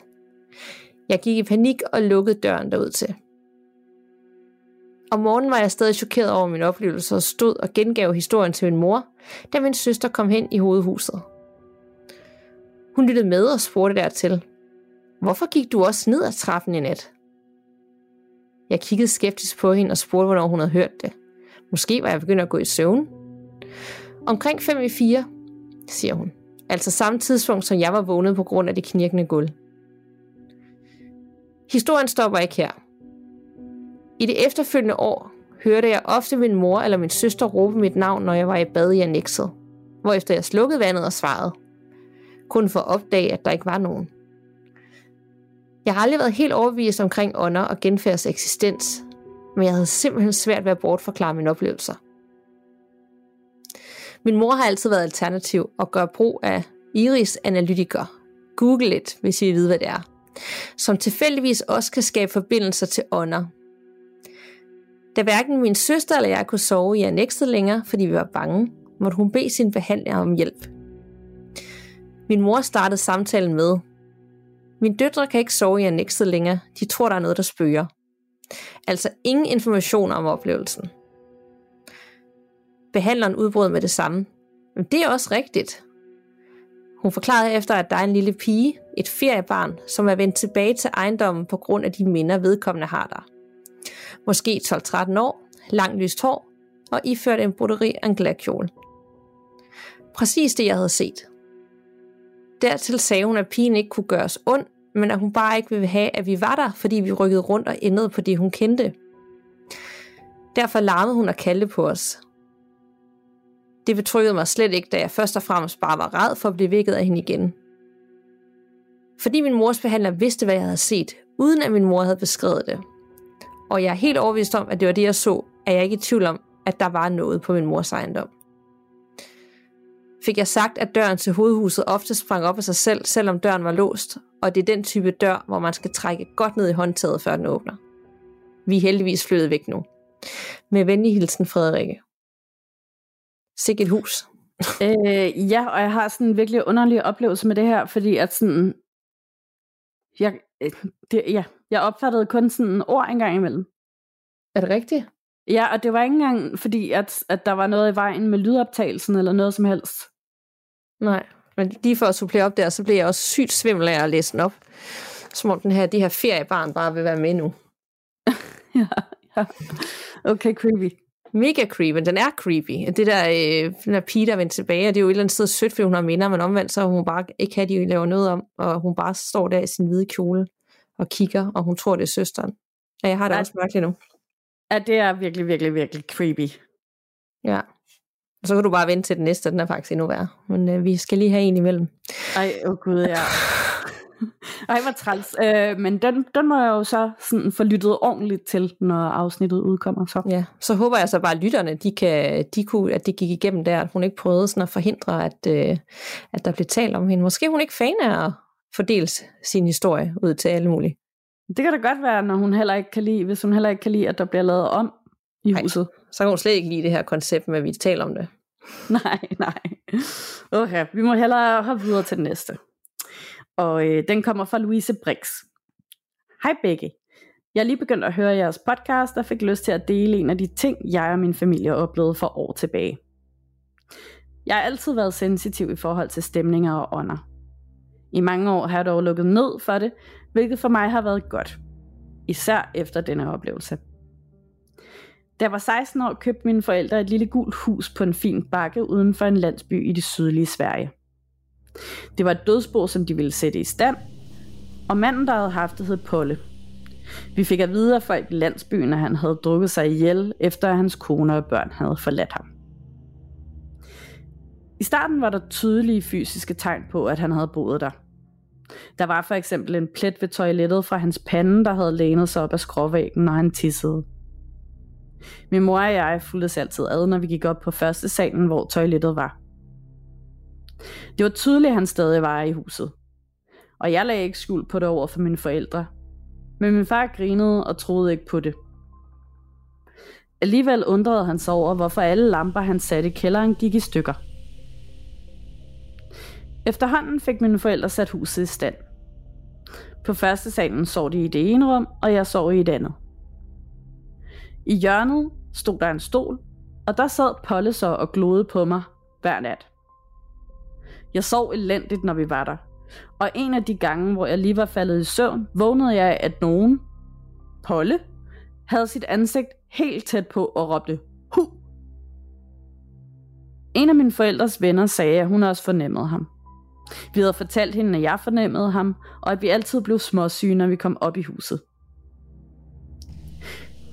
Jeg gik i panik og lukkede døren derud til. Om morgenen var jeg stadig chokeret over min oplevelse og stod og gengav historien til min mor, da min søster kom hen i hovedhuset. Hun lyttede med og spurgte dertil, Hvorfor gik du også ned ad trappen i nat? Jeg kiggede skeptisk på hende og spurgte, hvornår hun havde hørt det. Måske var jeg begyndt at gå i søvn. Omkring 5 i 4, siger hun. Altså samme tidspunkt, som jeg var vågnet på grund af det knirkende gulv. Historien stopper ikke her. I det efterfølgende år hørte jeg ofte min mor eller min søster råbe mit navn, når jeg var i bad i annexet, hvorefter jeg slukkede vandet og svarede. Kun for at opdage, at der ikke var nogen. Jeg har aldrig været helt overbevist omkring ånder og genfærds eksistens, men jeg havde simpelthen svært ved at bortforklare mine oplevelser. Min mor har altid været alternativ og gør brug af Iris Analytiker. Google it, hvis I vil vide, hvad det er. Som tilfældigvis også kan skabe forbindelser til ånder, da hverken min søster eller jeg kunne sove i annexet længere, fordi vi var bange, måtte hun bede sin behandler om hjælp. Min mor startede samtalen med, min døtre kan ikke sove i annexet længere, de tror, der er noget, der spøger. Altså ingen information om oplevelsen. Behandleren udbrød med det samme. Men det er også rigtigt. Hun forklarede efter, at der er en lille pige, et feriebarn, som er vendt tilbage til ejendommen på grund af de minder, vedkommende har der måske 12-13 år, langt lyst hår og iført en broderi anglais kjole. Præcis det, jeg havde set. Dertil sagde hun, at pigen ikke kunne gøres ond, men at hun bare ikke ville have, at vi var der, fordi vi rykkede rundt og endede på det, hun kendte. Derfor larmede hun og kaldte på os. Det betryggede mig slet ikke, da jeg først og fremmest bare var ræd for at blive vækket af hende igen. Fordi min mors behandler vidste, hvad jeg havde set, uden at min mor havde beskrevet det, og jeg er helt overbevist om, at det var det, jeg så, er jeg ikke i tvivl om, at der var noget på min mors ejendom. Fik jeg sagt, at døren til hovedhuset ofte sprang op af sig selv, selvom døren var låst, og det er den type dør, hvor man skal trække godt ned i håndtaget, før den åbner. Vi er heldigvis flyttet væk nu. Med venlig hilsen, Frederikke. Sikkert hus. øh, ja, og jeg har sådan en virkelig underlig oplevelse med det her, fordi at sådan, Jeg, øh, det, ja, jeg opfattede kun sådan en ord engang imellem. Er det rigtigt? Ja, og det var ikke engang fordi, at, at der var noget i vejen med lydoptagelsen eller noget som helst. Nej, men lige for at supplere op der, så bliver jeg også sygt svimmel af at læse den op. Som om den her, de her feriebarn bare vil være med nu. ja, ja. Okay, creepy. Mega creepy, den er creepy. Det der, øh, den der pige, der vendte tilbage, og det er jo et eller andet sted sødt, fordi hun har minder, men omvendt så hun bare ikke have, de laver noget om, og hun bare står der i sin hvide kjole og kigger, og hun tror, det er søsteren. Og jeg har det ja. også mærkeligt nu. Ja, det er virkelig, virkelig, virkelig creepy. Ja. Og så kan du bare vente til den næste, den er faktisk endnu værre. Men øh, vi skal lige have en imellem. Ej, åh oh gud, ja. Ej, hvor træls. Øh, men den, den må jeg jo så sådan få lyttet ordentligt til, når afsnittet udkommer. Så. Ja, så håber jeg så bare, at lytterne, de kan, de kunne, at det gik igennem der, at hun ikke prøvede sådan at forhindre, at, øh, at der blev talt om hende. Måske hun ikke fan af at fordele sin historie ud til alle mulige. Det kan da godt være, når hun heller ikke kan lide, hvis hun heller ikke kan lide, at der bliver lavet om i Nej, huset. Så kan hun slet ikke lide det her koncept med, at vi taler om det. Nej, nej. Okay, vi må hellere hoppe videre til den næste. Og øh, den kommer fra Louise Brix. Hej begge. Jeg er lige begyndt at høre jeres podcast og fik lyst til at dele en af de ting, jeg og min familie oplevede for år tilbage. Jeg har altid været sensitiv i forhold til stemninger og ånder. I mange år har jeg dog lukket ned for det, hvilket for mig har været godt. Især efter denne oplevelse. Da jeg var 16 år, købte mine forældre et lille gult hus på en fin bakke uden for en landsby i det sydlige Sverige. Det var et dødsbo, som de ville sætte i stand, og manden, der havde haft det, hed Polle. Vi fik at vide af folk i landsbyen, at han havde drukket sig ihjel, efter at hans kone og børn havde forladt ham. I starten var der tydelige fysiske tegn på, at han havde boet der. Der var for eksempel en plet ved toilettet fra hans pande, der havde lænet sig op af skråvæggen, når han tissede. Min mor og jeg fulgte altid ad, når vi gik op på første salen, hvor toilettet var. Det var tydeligt, at han stadig var i huset. Og jeg lagde ikke skuld på det over for mine forældre. Men min far grinede og troede ikke på det. Alligevel undrede han sig over, hvorfor alle lamper, han satte i kælderen, gik i stykker. Efterhånden fik mine forældre sat huset i stand. På første salen sov de i det ene rum, og jeg sov i et andet. I hjørnet stod der en stol, og der sad Polle så og glodede på mig hver nat. Jeg sov elendigt, når vi var der. Og en af de gange, hvor jeg lige var faldet i søvn, vågnede jeg, at nogen, Polle, havde sit ansigt helt tæt på og råbte, Hu! En af mine forældres venner sagde, at hun også fornemmede ham. Vi havde fortalt hende, at jeg fornemmede ham, og at vi altid blev småsyge, når vi kom op i huset.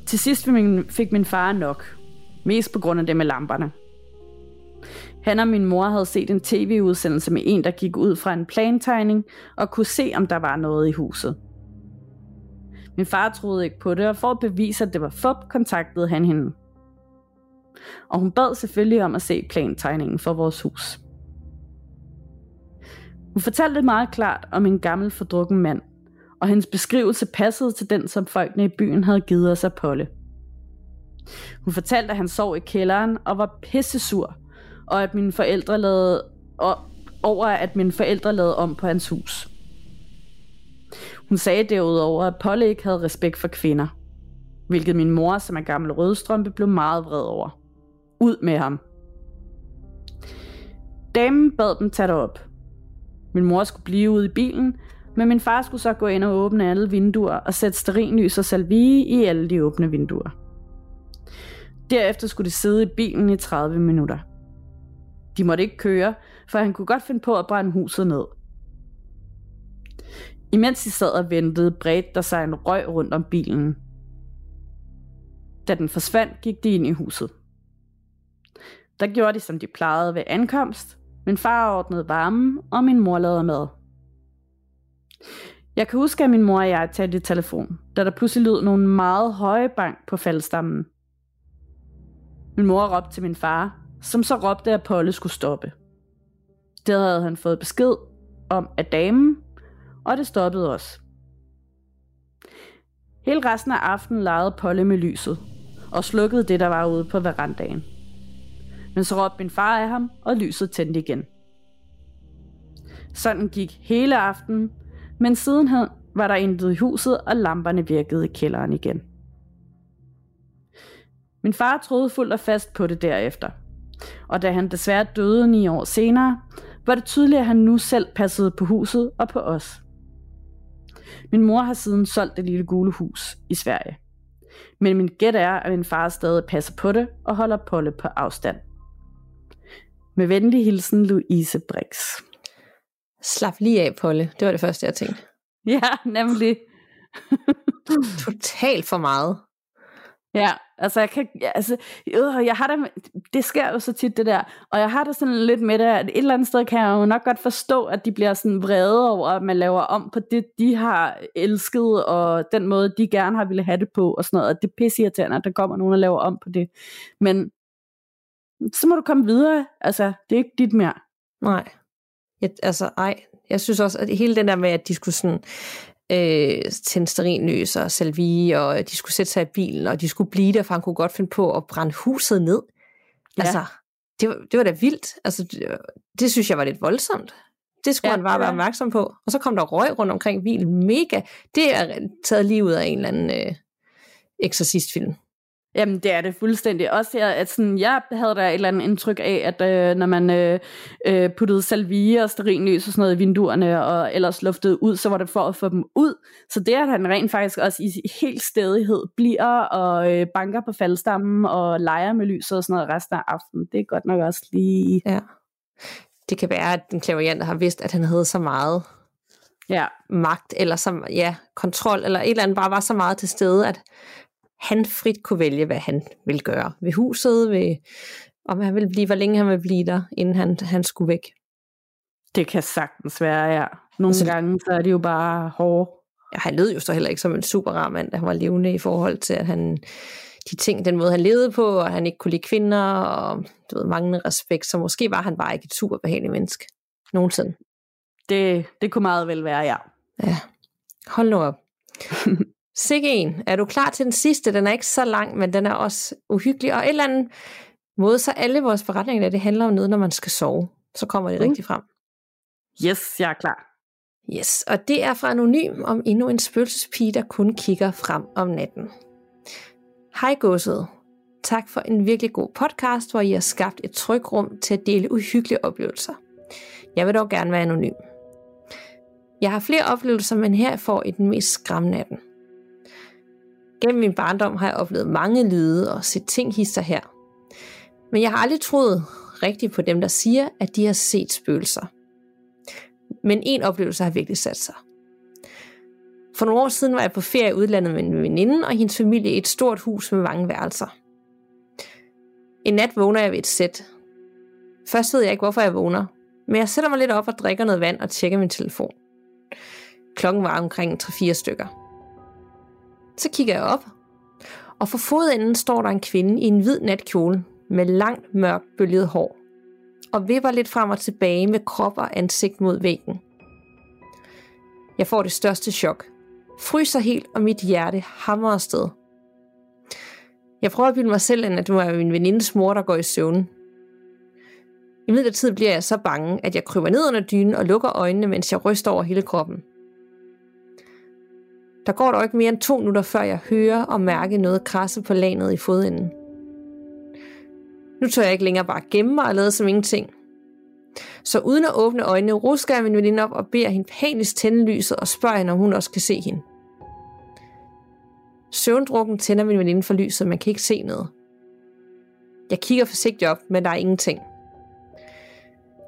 Til sidst fik min far nok. Mest på grund af det med lamperne. Han og min mor havde set en tv-udsendelse med en, der gik ud fra en plantegning og kunne se, om der var noget i huset. Min far troede ikke på det, og for at bevise, at det var fup, kontaktede han hende. Og hun bad selvfølgelig om at se plantegningen for vores hus. Hun fortalte meget klart om en gammel fordrukken mand, og hendes beskrivelse passede til den, som folkene i byen havde givet os at Polle. Hun fortalte, at han sov i kælderen og var pissesur, og at mine forældre lavede, og, over at mine forældre lavede om på hans hus. Hun sagde derudover, at Polly ikke havde respekt for kvinder, hvilket min mor, som er gammel rødstrømpe, blev meget vred over. Ud med ham. Damen bad dem tage det op. Min mor skulle blive ude i bilen, men min far skulle så gå ind og åbne alle vinduer og sætte sterinlys og salvie i alle de åbne vinduer. Derefter skulle de sidde i bilen i 30 minutter. De måtte ikke køre, for han kunne godt finde på at brænde huset ned. Imens de sad og ventede, bredte der sig en røg rundt om bilen. Da den forsvandt, gik de ind i huset. Der gjorde de, som de plejede ved ankomst. Min far ordnede varmen, og min mor lavede mad. Jeg kan huske, at min mor og jeg talte i telefon, da der pludselig lød nogle meget høje bank på faldstammen. Min mor råbte til min far, som så råbte, at Polle skulle stoppe. Der havde han fået besked om af damen, og det stoppede også. Hele resten af aftenen legede Polle med lyset, og slukkede det, der var ude på verandaen. Men så råbte min far af ham, og lyset tændte igen. Sådan gik hele aftenen, men sidenhen var der intet i huset, og lamperne virkede i kælderen igen. Min far troede fuldt og fast på det derefter. Og da han desværre døde ni år senere, var det tydeligt, at han nu selv passede på huset og på os. Min mor har siden solgt det lille gule hus i Sverige. Men min gæt er, at min far stadig passer på det og holder Polle på afstand. Med venlig hilsen, Louise Brix. Slap lige af, Polle. Det var det første, jeg tænkte. Ja, nemlig. Totalt for meget. Ja, altså jeg kan, altså, øh, jeg har det, det sker jo så tit det der, og jeg har det sådan lidt med det, at et eller andet sted kan jeg jo nok godt forstå, at de bliver sådan vrede over, at man laver om på det, de har elsket, og den måde, de gerne har ville have det på, og sådan noget, og det er pisseirriterende, at der kommer nogen og laver om på det. Men så må du komme videre, altså, det er ikke dit mere. Nej. Jeg, altså, ej. Jeg synes også, at hele den der med, at de skulle sådan, øh, tænde sterinløs og salvie, og de skulle sætte sig i bilen, og de skulle blive der, for han kunne godt finde på at brænde huset ned. Ja. Altså, det var, det var da vildt. Altså, det, det synes jeg var lidt voldsomt. Det skulle ja, han bare være opmærksom på. Og så kom der røg rundt omkring bilen. Mega. Det er taget lige ud af en eller anden øh, eksorcistfilm. Jamen, det er det fuldstændig. Også jeg, at sådan, jeg havde da et eller andet indtryk af, at øh, når man øh, øh, puttede salvie og sterinlys og sådan noget i vinduerne, og ellers luftede ud, så var det for at få dem ud. Så det, at han rent faktisk også i helt stedighed bliver og øh, banker på faldstammen og leger med lyset og sådan noget resten af aftenen, det er godt nok også lige... Ja. Det kan være, at den klaverjant har vidst, at han havde så meget ja. magt, eller som, ja, kontrol, eller et eller andet bare var så meget til stede, at han frit kunne vælge, hvad han ville gøre ved huset, ved, om han ville blive, hvor længe han ville blive der, inden han, han skulle væk. Det kan sagtens være, ja. Nogle altså, gange så er det jo bare hårde. Ja, han lød jo så heller ikke som en super rar mand, han var levende i forhold til, at han, de ting, den måde han levede på, og han ikke kunne lide kvinder, og du ved, manglende respekt, så måske var han bare ikke et super behageligt menneske. Nogensinde. Det, det kunne meget vel være, ja. Ja, hold nu op. Sikke en. Er du klar til den sidste? Den er ikke så lang, men den er også uhyggelig. Og et eller andet måde, så alle vores forretninger, det handler om noget, når man skal sove. Så kommer det mm. rigtig frem. Yes, jeg er klar. Yes, og det er fra Anonym om endnu en spøgelsespige, der kun kigger frem om natten. Hej godset. Tak for en virkelig god podcast, hvor I har skabt et trygrum til at dele uhyggelige oplevelser. Jeg vil dog gerne være anonym. Jeg har flere oplevelser, men her får I den mest skræmmende af den. Gennem min barndom har jeg oplevet mange lyde og set ting hister her. Men jeg har aldrig troet rigtigt på dem, der siger, at de har set spøgelser. Men en oplevelse har virkelig sat sig. For nogle år siden var jeg på ferie i udlandet med en veninde og hendes familie i et stort hus med mange værelser. En nat vågner jeg ved et sæt. Først ved jeg ikke, hvorfor jeg vågner, men jeg sætter mig lidt op og drikker noget vand og tjekker min telefon. Klokken var omkring 3-4 stykker. Så kigger jeg op, og for fodenden står der en kvinde i en hvid natkjole med langt, mørkt bølget hår, og vipper lidt frem og tilbage med krop og ansigt mod væggen. Jeg får det største chok. Fryser helt, og mit hjerte hamrer afsted. Jeg prøver at bilde mig selv ind, at det var min venindes mor, der går i søvn. I midlertid bliver jeg så bange, at jeg kryber ned under dynen og lukker øjnene, mens jeg ryster over hele kroppen. Der går dog ikke mere end to minutter, før jeg hører og mærker noget krasse på lanet i fodenden. Nu tør jeg ikke længere bare gemme mig og lade som ingenting. Så uden at åbne øjnene, rusker jeg min veninde op og beder hende panisk tænde lyset og spørger hende, om hun også kan se hende. Søvndrukken tænder min veninde for lyset, man kan ikke se noget. Jeg kigger forsigtigt op, men der er ingenting.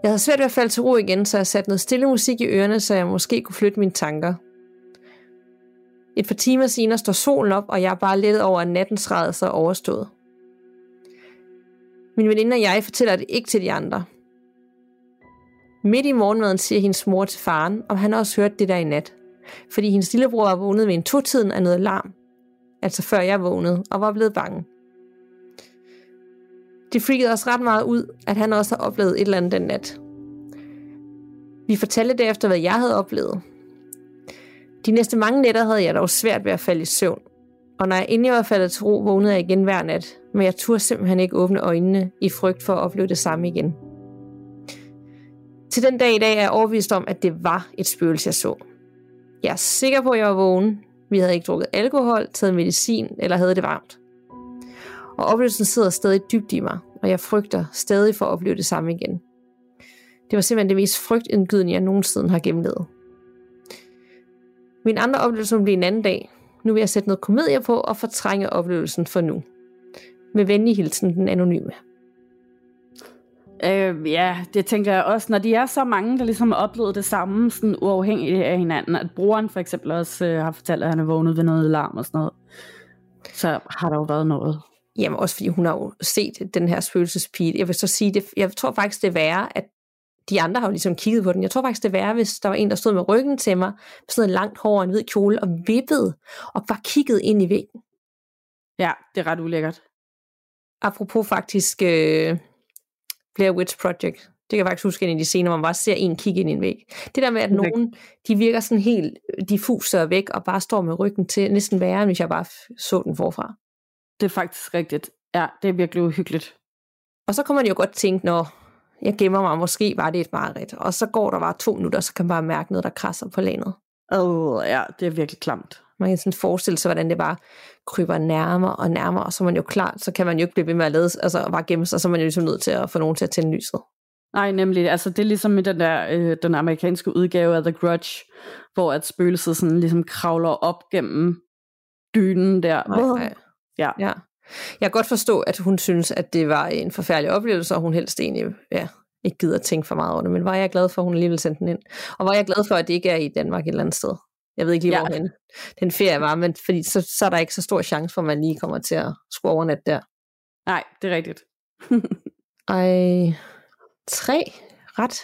Jeg havde svært ved at falde til ro igen, så jeg satte noget stille musik i ørerne, så jeg måske kunne flytte mine tanker – et par timer senere står solen op, og jeg er bare let over, at nattens rædelse er overstået. Min veninde og jeg fortæller det ikke til de andre. Midt i morgenmaden siger hendes mor til faren, om han også hørt det der i nat. Fordi hendes lillebror var vågnet ved en to-tiden af noget larm. Altså før jeg vågnede, og var blevet bange. Det freakede os ret meget ud, at han også har oplevet et eller andet den nat. Vi fortalte derefter, hvad jeg havde oplevet, de næste mange nætter havde jeg dog svært ved at falde i søvn, og når jeg endelig var faldet til ro, vågnede jeg igen hver nat, men jeg turde simpelthen ikke åbne øjnene i frygt for at opleve det samme igen. Til den dag i dag er jeg overbevist om, at det var et spøgelse, jeg så. Jeg er sikker på, at jeg var vågen. Vi havde ikke drukket alkohol, taget medicin eller havde det varmt. Og oplevelsen sidder stadig dybt i mig, og jeg frygter stadig for at opleve det samme igen. Det var simpelthen det mest frygtindgydende, jeg nogensinde har gennemlevet. Min andre oplevelse blev en anden dag. Nu vil jeg sætte noget komedie på og fortrænge oplevelsen for nu. Med venlig hilsen, den anonyme. Øh, ja, det tænker jeg også. Når de er så mange, der ligesom har oplevet det samme, sådan uafhængigt af hinanden, at brugeren for eksempel også øh, har fortalt, at han er vågnet ved noget alarm og sådan noget, så har der jo været noget. Jamen også fordi hun har jo set den her spøgelsespige. Jeg vil så sige, det, jeg tror faktisk det er værre, at de andre har jo ligesom kigget på den. Jeg tror faktisk, det værre, hvis der var en, der stod med ryggen til mig, med sådan noget langt hår og en hvid kjole, og vippede, og bare kiggede ind i væggen. Ja, det er ret ulækkert. Apropos faktisk øh, Blair Witch Project. Det kan jeg faktisk huske en af de scener, hvor man bare ser en kigge ind i en væg. Det der med, at nogen, de virker sådan helt diffuse og væk, og bare står med ryggen til, næsten værre, end hvis jeg bare så den forfra. Det er faktisk rigtigt. Ja, det er virkelig uhyggeligt. Og så kommer man jo godt tænke, når jeg gemmer mig, måske var det et mareridt. Og så går der bare to minutter, så kan man bare mærke noget, der krasser på landet. Åh, oh, ja, det er virkelig klamt. Man kan sådan forestille sig, hvordan det bare kryber nærmere og nærmere, og så er man jo klar, så kan man jo ikke blive ved med at lede, altså bare gemme sig, så er man jo ligesom nødt til at få nogen til at tænde lyset. Nej, nemlig. Altså, det er ligesom i den der, øh, den amerikanske udgave af The Grudge, hvor at spøgelset sådan ligesom kravler op gennem dynen der. Nej, nej. Ja. ja. Jeg kan godt forstå, at hun synes, at det var en forfærdelig oplevelse, og hun helst egentlig ja, ikke gider tænke for meget over det. Men var jeg glad for, at hun alligevel sendte den ind. Og var jeg glad for, at det ikke er i Danmark et eller andet sted. Jeg ved ikke lige, ja. hvor den, den ferie var, men fordi så, så er der ikke så stor chance for, at man lige kommer til at skulle overnat der. Nej, det er rigtigt. Ej, tre ret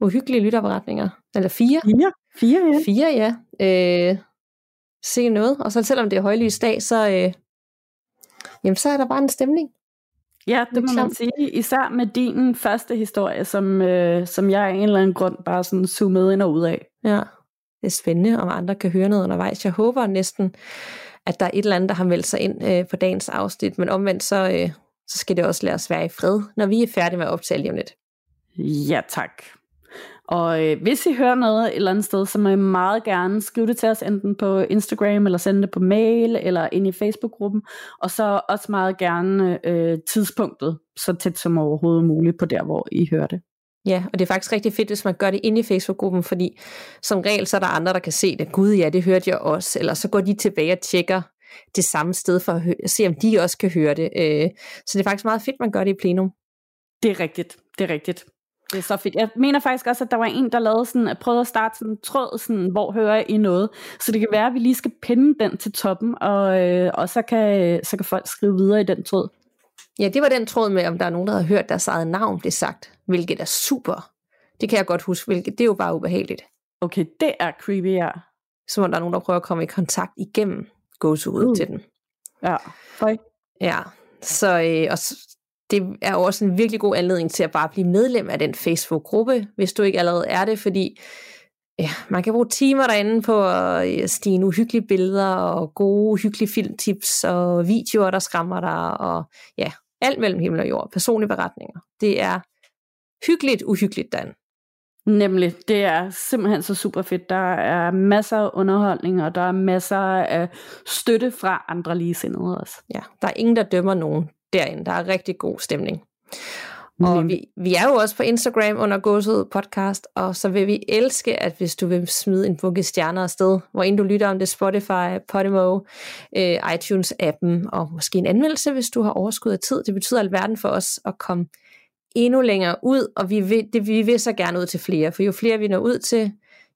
uhyggelige lytterberetninger. Eller fire. Fire, fire ja. Fire, ja. Øh, se noget. Og så selvom det er højlys dag, så, øh, jamen, så er der bare en stemning. Ja, det må man sige. Især med din første historie, som, øh, som jeg af en eller anden grund bare sådan zoomede ind og ud af. Ja, det er spændende, om andre kan høre noget undervejs. Jeg håber næsten, at der er et eller andet, der har meldt sig ind øh, på dagens afsnit, men omvendt så, øh, så skal det også lade os være i fred, når vi er færdige med at optage lige om lidt. Ja, tak. Og øh, hvis I hører noget et eller andet sted, så må I meget gerne skrive det til os, enten på Instagram, eller sende det på mail, eller ind i Facebook-gruppen. Og så også meget gerne øh, tidspunktet, så tæt som overhovedet muligt på der, hvor I hører det. Ja, og det er faktisk rigtig fedt, hvis man gør det inde i Facebook-gruppen, fordi som regel så er der andre, der kan se det. Gud ja, det hørte jeg også. Eller så går de tilbage og tjekker det samme sted for at høre, se, om de også kan høre det. Øh, så det er faktisk meget fedt, man gør det i plenum. Det er rigtigt, det er rigtigt. Det er så fedt. Jeg mener faktisk også, at der var en, der lavede sådan, at prøvede at starte sådan en tråd, sådan, hvor hører I noget. Så det kan være, at vi lige skal pinde den til toppen, og, øh, og så, kan, så kan folk skrive videre i den tråd. Ja, det var den tråd med, om der er nogen, der har hørt deres eget navn blive sagt, hvilket er super. Det kan jeg godt huske, hvilket det er jo bare ubehageligt. Okay, det er creepy, ja. Som om der er nogen, der prøver at komme i kontakt igennem gåsehud uh. til den. Ja, Høj. Ja, så øh, og det er også en virkelig god anledning til at bare blive medlem af den Facebook-gruppe, hvis du ikke allerede er det, fordi ja, man kan bruge timer derinde på at stige uhyggelige billeder og gode uhyggelige filmtips og videoer, der skræmmer dig, og ja, alt mellem himmel og jord, personlige beretninger. Det er hyggeligt uhyggeligt, Dan. Nemlig, det er simpelthen så super fedt. Der er masser af underholdning, og der er masser af støtte fra andre ligesindede også. Ja, der er ingen, der dømmer nogen derinde. Der er rigtig god stemning. Og vi, vi er jo også på Instagram under Gåsud Podcast, og så vil vi elske, at hvis du vil smide en bunke stjerner afsted, hvor end du lytter om det Spotify, Podimo, øh, iTunes-appen, og måske en anmeldelse, hvis du har overskud af tid. Det betyder alverden for os at komme endnu længere ud, og vi vil, det, vi vil så gerne ud til flere, for jo flere vi når ud til,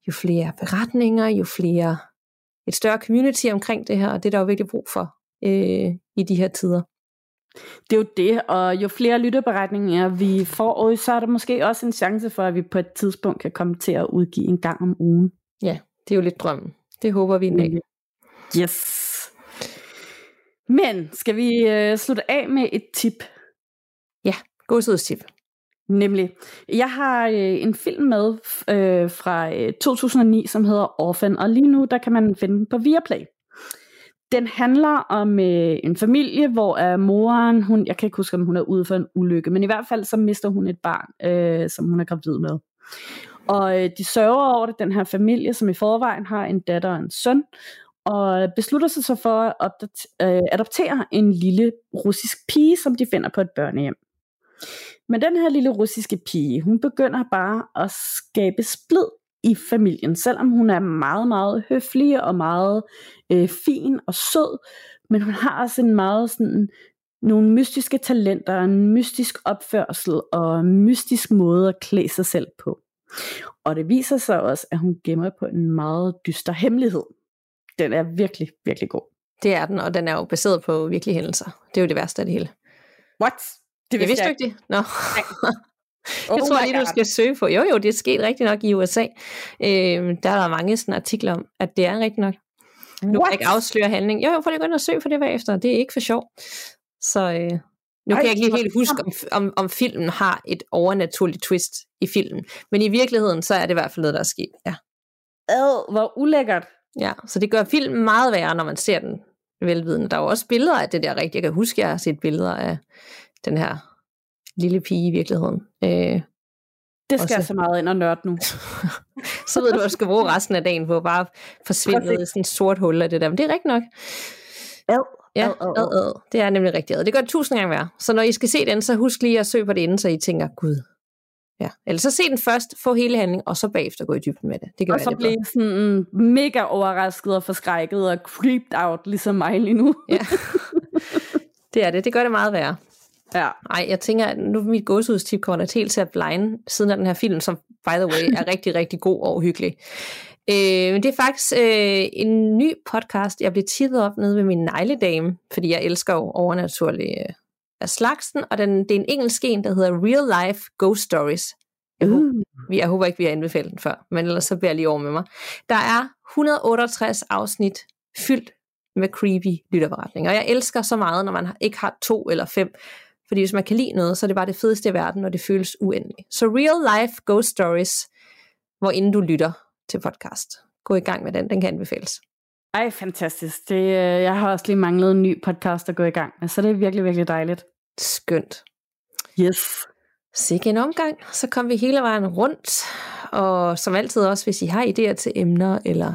jo flere beretninger, jo flere et større community omkring det her, og det er der jo virkelig brug for øh, i de her tider. Det er jo det, og jo flere lytteberetninger vi får, så er der måske også en chance for, at vi på et tidspunkt kan komme til at udgive en gang om ugen. Ja, det er jo lidt drømmen. Det håber vi en dag. Yes. Men skal vi øh, slutte af med et tip? Ja, tip. Nemlig, jeg har øh, en film med øh, fra øh, 2009, som hedder Orphan, og lige nu der kan man finde den på Viaplay. Den handler om øh, en familie, hvor er moren, hun, jeg kan ikke huske, om hun er ude for en ulykke, men i hvert fald så mister hun et barn, øh, som hun er gravid med. Og øh, de sørger over det, den her familie, som i forvejen har en datter og en søn, og beslutter sig så for at opdater, øh, adoptere en lille russisk pige, som de finder på et børnehjem. Men den her lille russiske pige, hun begynder bare at skabe splid i familien, selvom hun er meget, meget høflig og meget øh, fin og sød, men hun har også en meget sådan, nogle mystiske talenter, en mystisk opførsel og en mystisk måde at klæde sig selv på. Og det viser sig også, at hun gemmer på en meget dyster hemmelighed. Den er virkelig, virkelig god. Det er den, og den er jo baseret på virkelige hændelser. Det er jo det værste af det hele. What? Det vidste du ikke det? Nå. Oh jeg tror lige, du skal søge på. Jo, jo, det er sket rigtig nok i USA. Øh, der er der mange sådan artikler om, at det er rigtig nok. Nu kan jeg ikke afsløre handling. Jo, jo, for det gå ind og søge for det bagefter. Det er ikke for sjov. Så øh, nu Ej, kan jeg ikke lige helt huske, om, om, om filmen har et overnaturligt twist i filmen. Men i virkeligheden, så er det i hvert fald noget, der er sket. Ja. Ad, hvor ulækkert. Ja, så det gør filmen meget værre, når man ser den velvidende. Der er jo også billeder af det der rigtigt. Jeg kan huske, at jeg har set billeder af den her lille pige i virkeligheden. Øh, det skal jeg så meget ind og nørde nu. så ved du, at du skal bruge resten af dagen på at bare forsvinde ned i sådan et sort hul af det der. Men det er rigtigt nok. Ad, ja, ad, ad, ad. Det er nemlig rigtigt ad. Det gør det tusind gange værre. Så når I skal se den, så husk lige at søge på det inden, så I tænker, gud. Ja. Eller så se den først, få hele handlingen, og så bagefter gå i dybden med det. det kan og så blive sådan mega overrasket og forskrækket og creeped out, ligesom mig lige nu. ja. Det er det. Det gør det meget værre. Ja. Ej, jeg tænker, at nu mit gåsehudstip kommer der helt til at blinde siden af den her film, som by the way er rigtig, rigtig god og hyggelig. Øh, men det er faktisk øh, en ny podcast, jeg blev tippet op nede ved min negledame, fordi jeg elsker jo overnaturlige øh, af slagsen, og den, det er en engelsk en, der hedder Real Life Ghost Stories. Jeg, uh. håber, jeg håber ikke, vi har anbefalet den før, men ellers så bliver jeg lige over med mig. Der er 168 afsnit fyldt med creepy lytterberetninger, og jeg elsker så meget, når man ikke har to eller fem, fordi hvis man kan lide noget, så er det bare det fedeste i verden, og det føles uendeligt. Så Real Life Ghost Stories, hvor inden du lytter til podcast. Gå i gang med den, den kan anbefales. Ej, fantastisk. Det, øh, jeg har også lige manglet en ny podcast at gå i gang med, så det er virkelig, virkelig dejligt. Skønt. Yes. Sikke en omgang. Så kom vi hele vejen rundt. Og som altid også, hvis I har idéer til emner, eller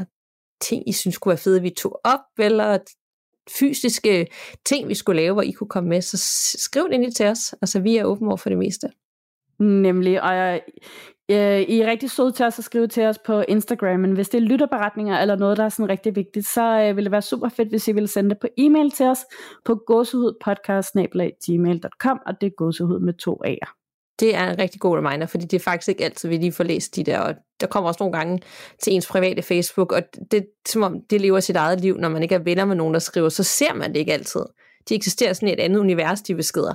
ting, I synes kunne være fede, vi tog op, eller fysiske ting, vi skulle lave, hvor I kunne komme med, så skriv det ind til os. Altså, vi er åbne over for det meste. Nemlig, og jeg, øh, I er rigtig søde til os at skrive til os på Instagram, men hvis det er lytterberetninger eller noget, der er sådan rigtig vigtigt, så øh, vil det være super fedt, hvis I ville sende det på e-mail til os på gåsehudpodcast og det er gåsehud med to A'er det er en rigtig god reminder, fordi det er faktisk ikke altid, vi lige får læst de der, og der kommer også nogle gange til ens private Facebook, og det er som om, det lever sit eget liv, når man ikke er venner med nogen, der skriver, så ser man det ikke altid. De eksisterer sådan i et andet univers, de beskeder.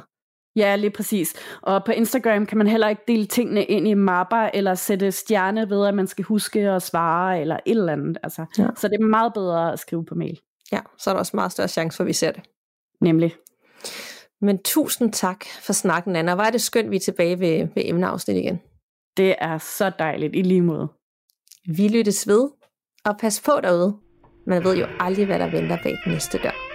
Ja, lige præcis. Og på Instagram kan man heller ikke dele tingene ind i mapper, eller sætte stjerne ved, at man skal huske at svare, eller et eller andet. Altså, ja. Så det er meget bedre at skrive på mail. Ja, så er der også meget større chance for, at vi ser det. Nemlig. Men tusind tak for snakken, Anna. Hvor er det skønt, vi er tilbage ved, ved emneafsnit igen. Det er så dejligt, i lige måde. Vi lyttes ved, og pas på derude. Man ved jo aldrig, hvad der venter bag den næste dør.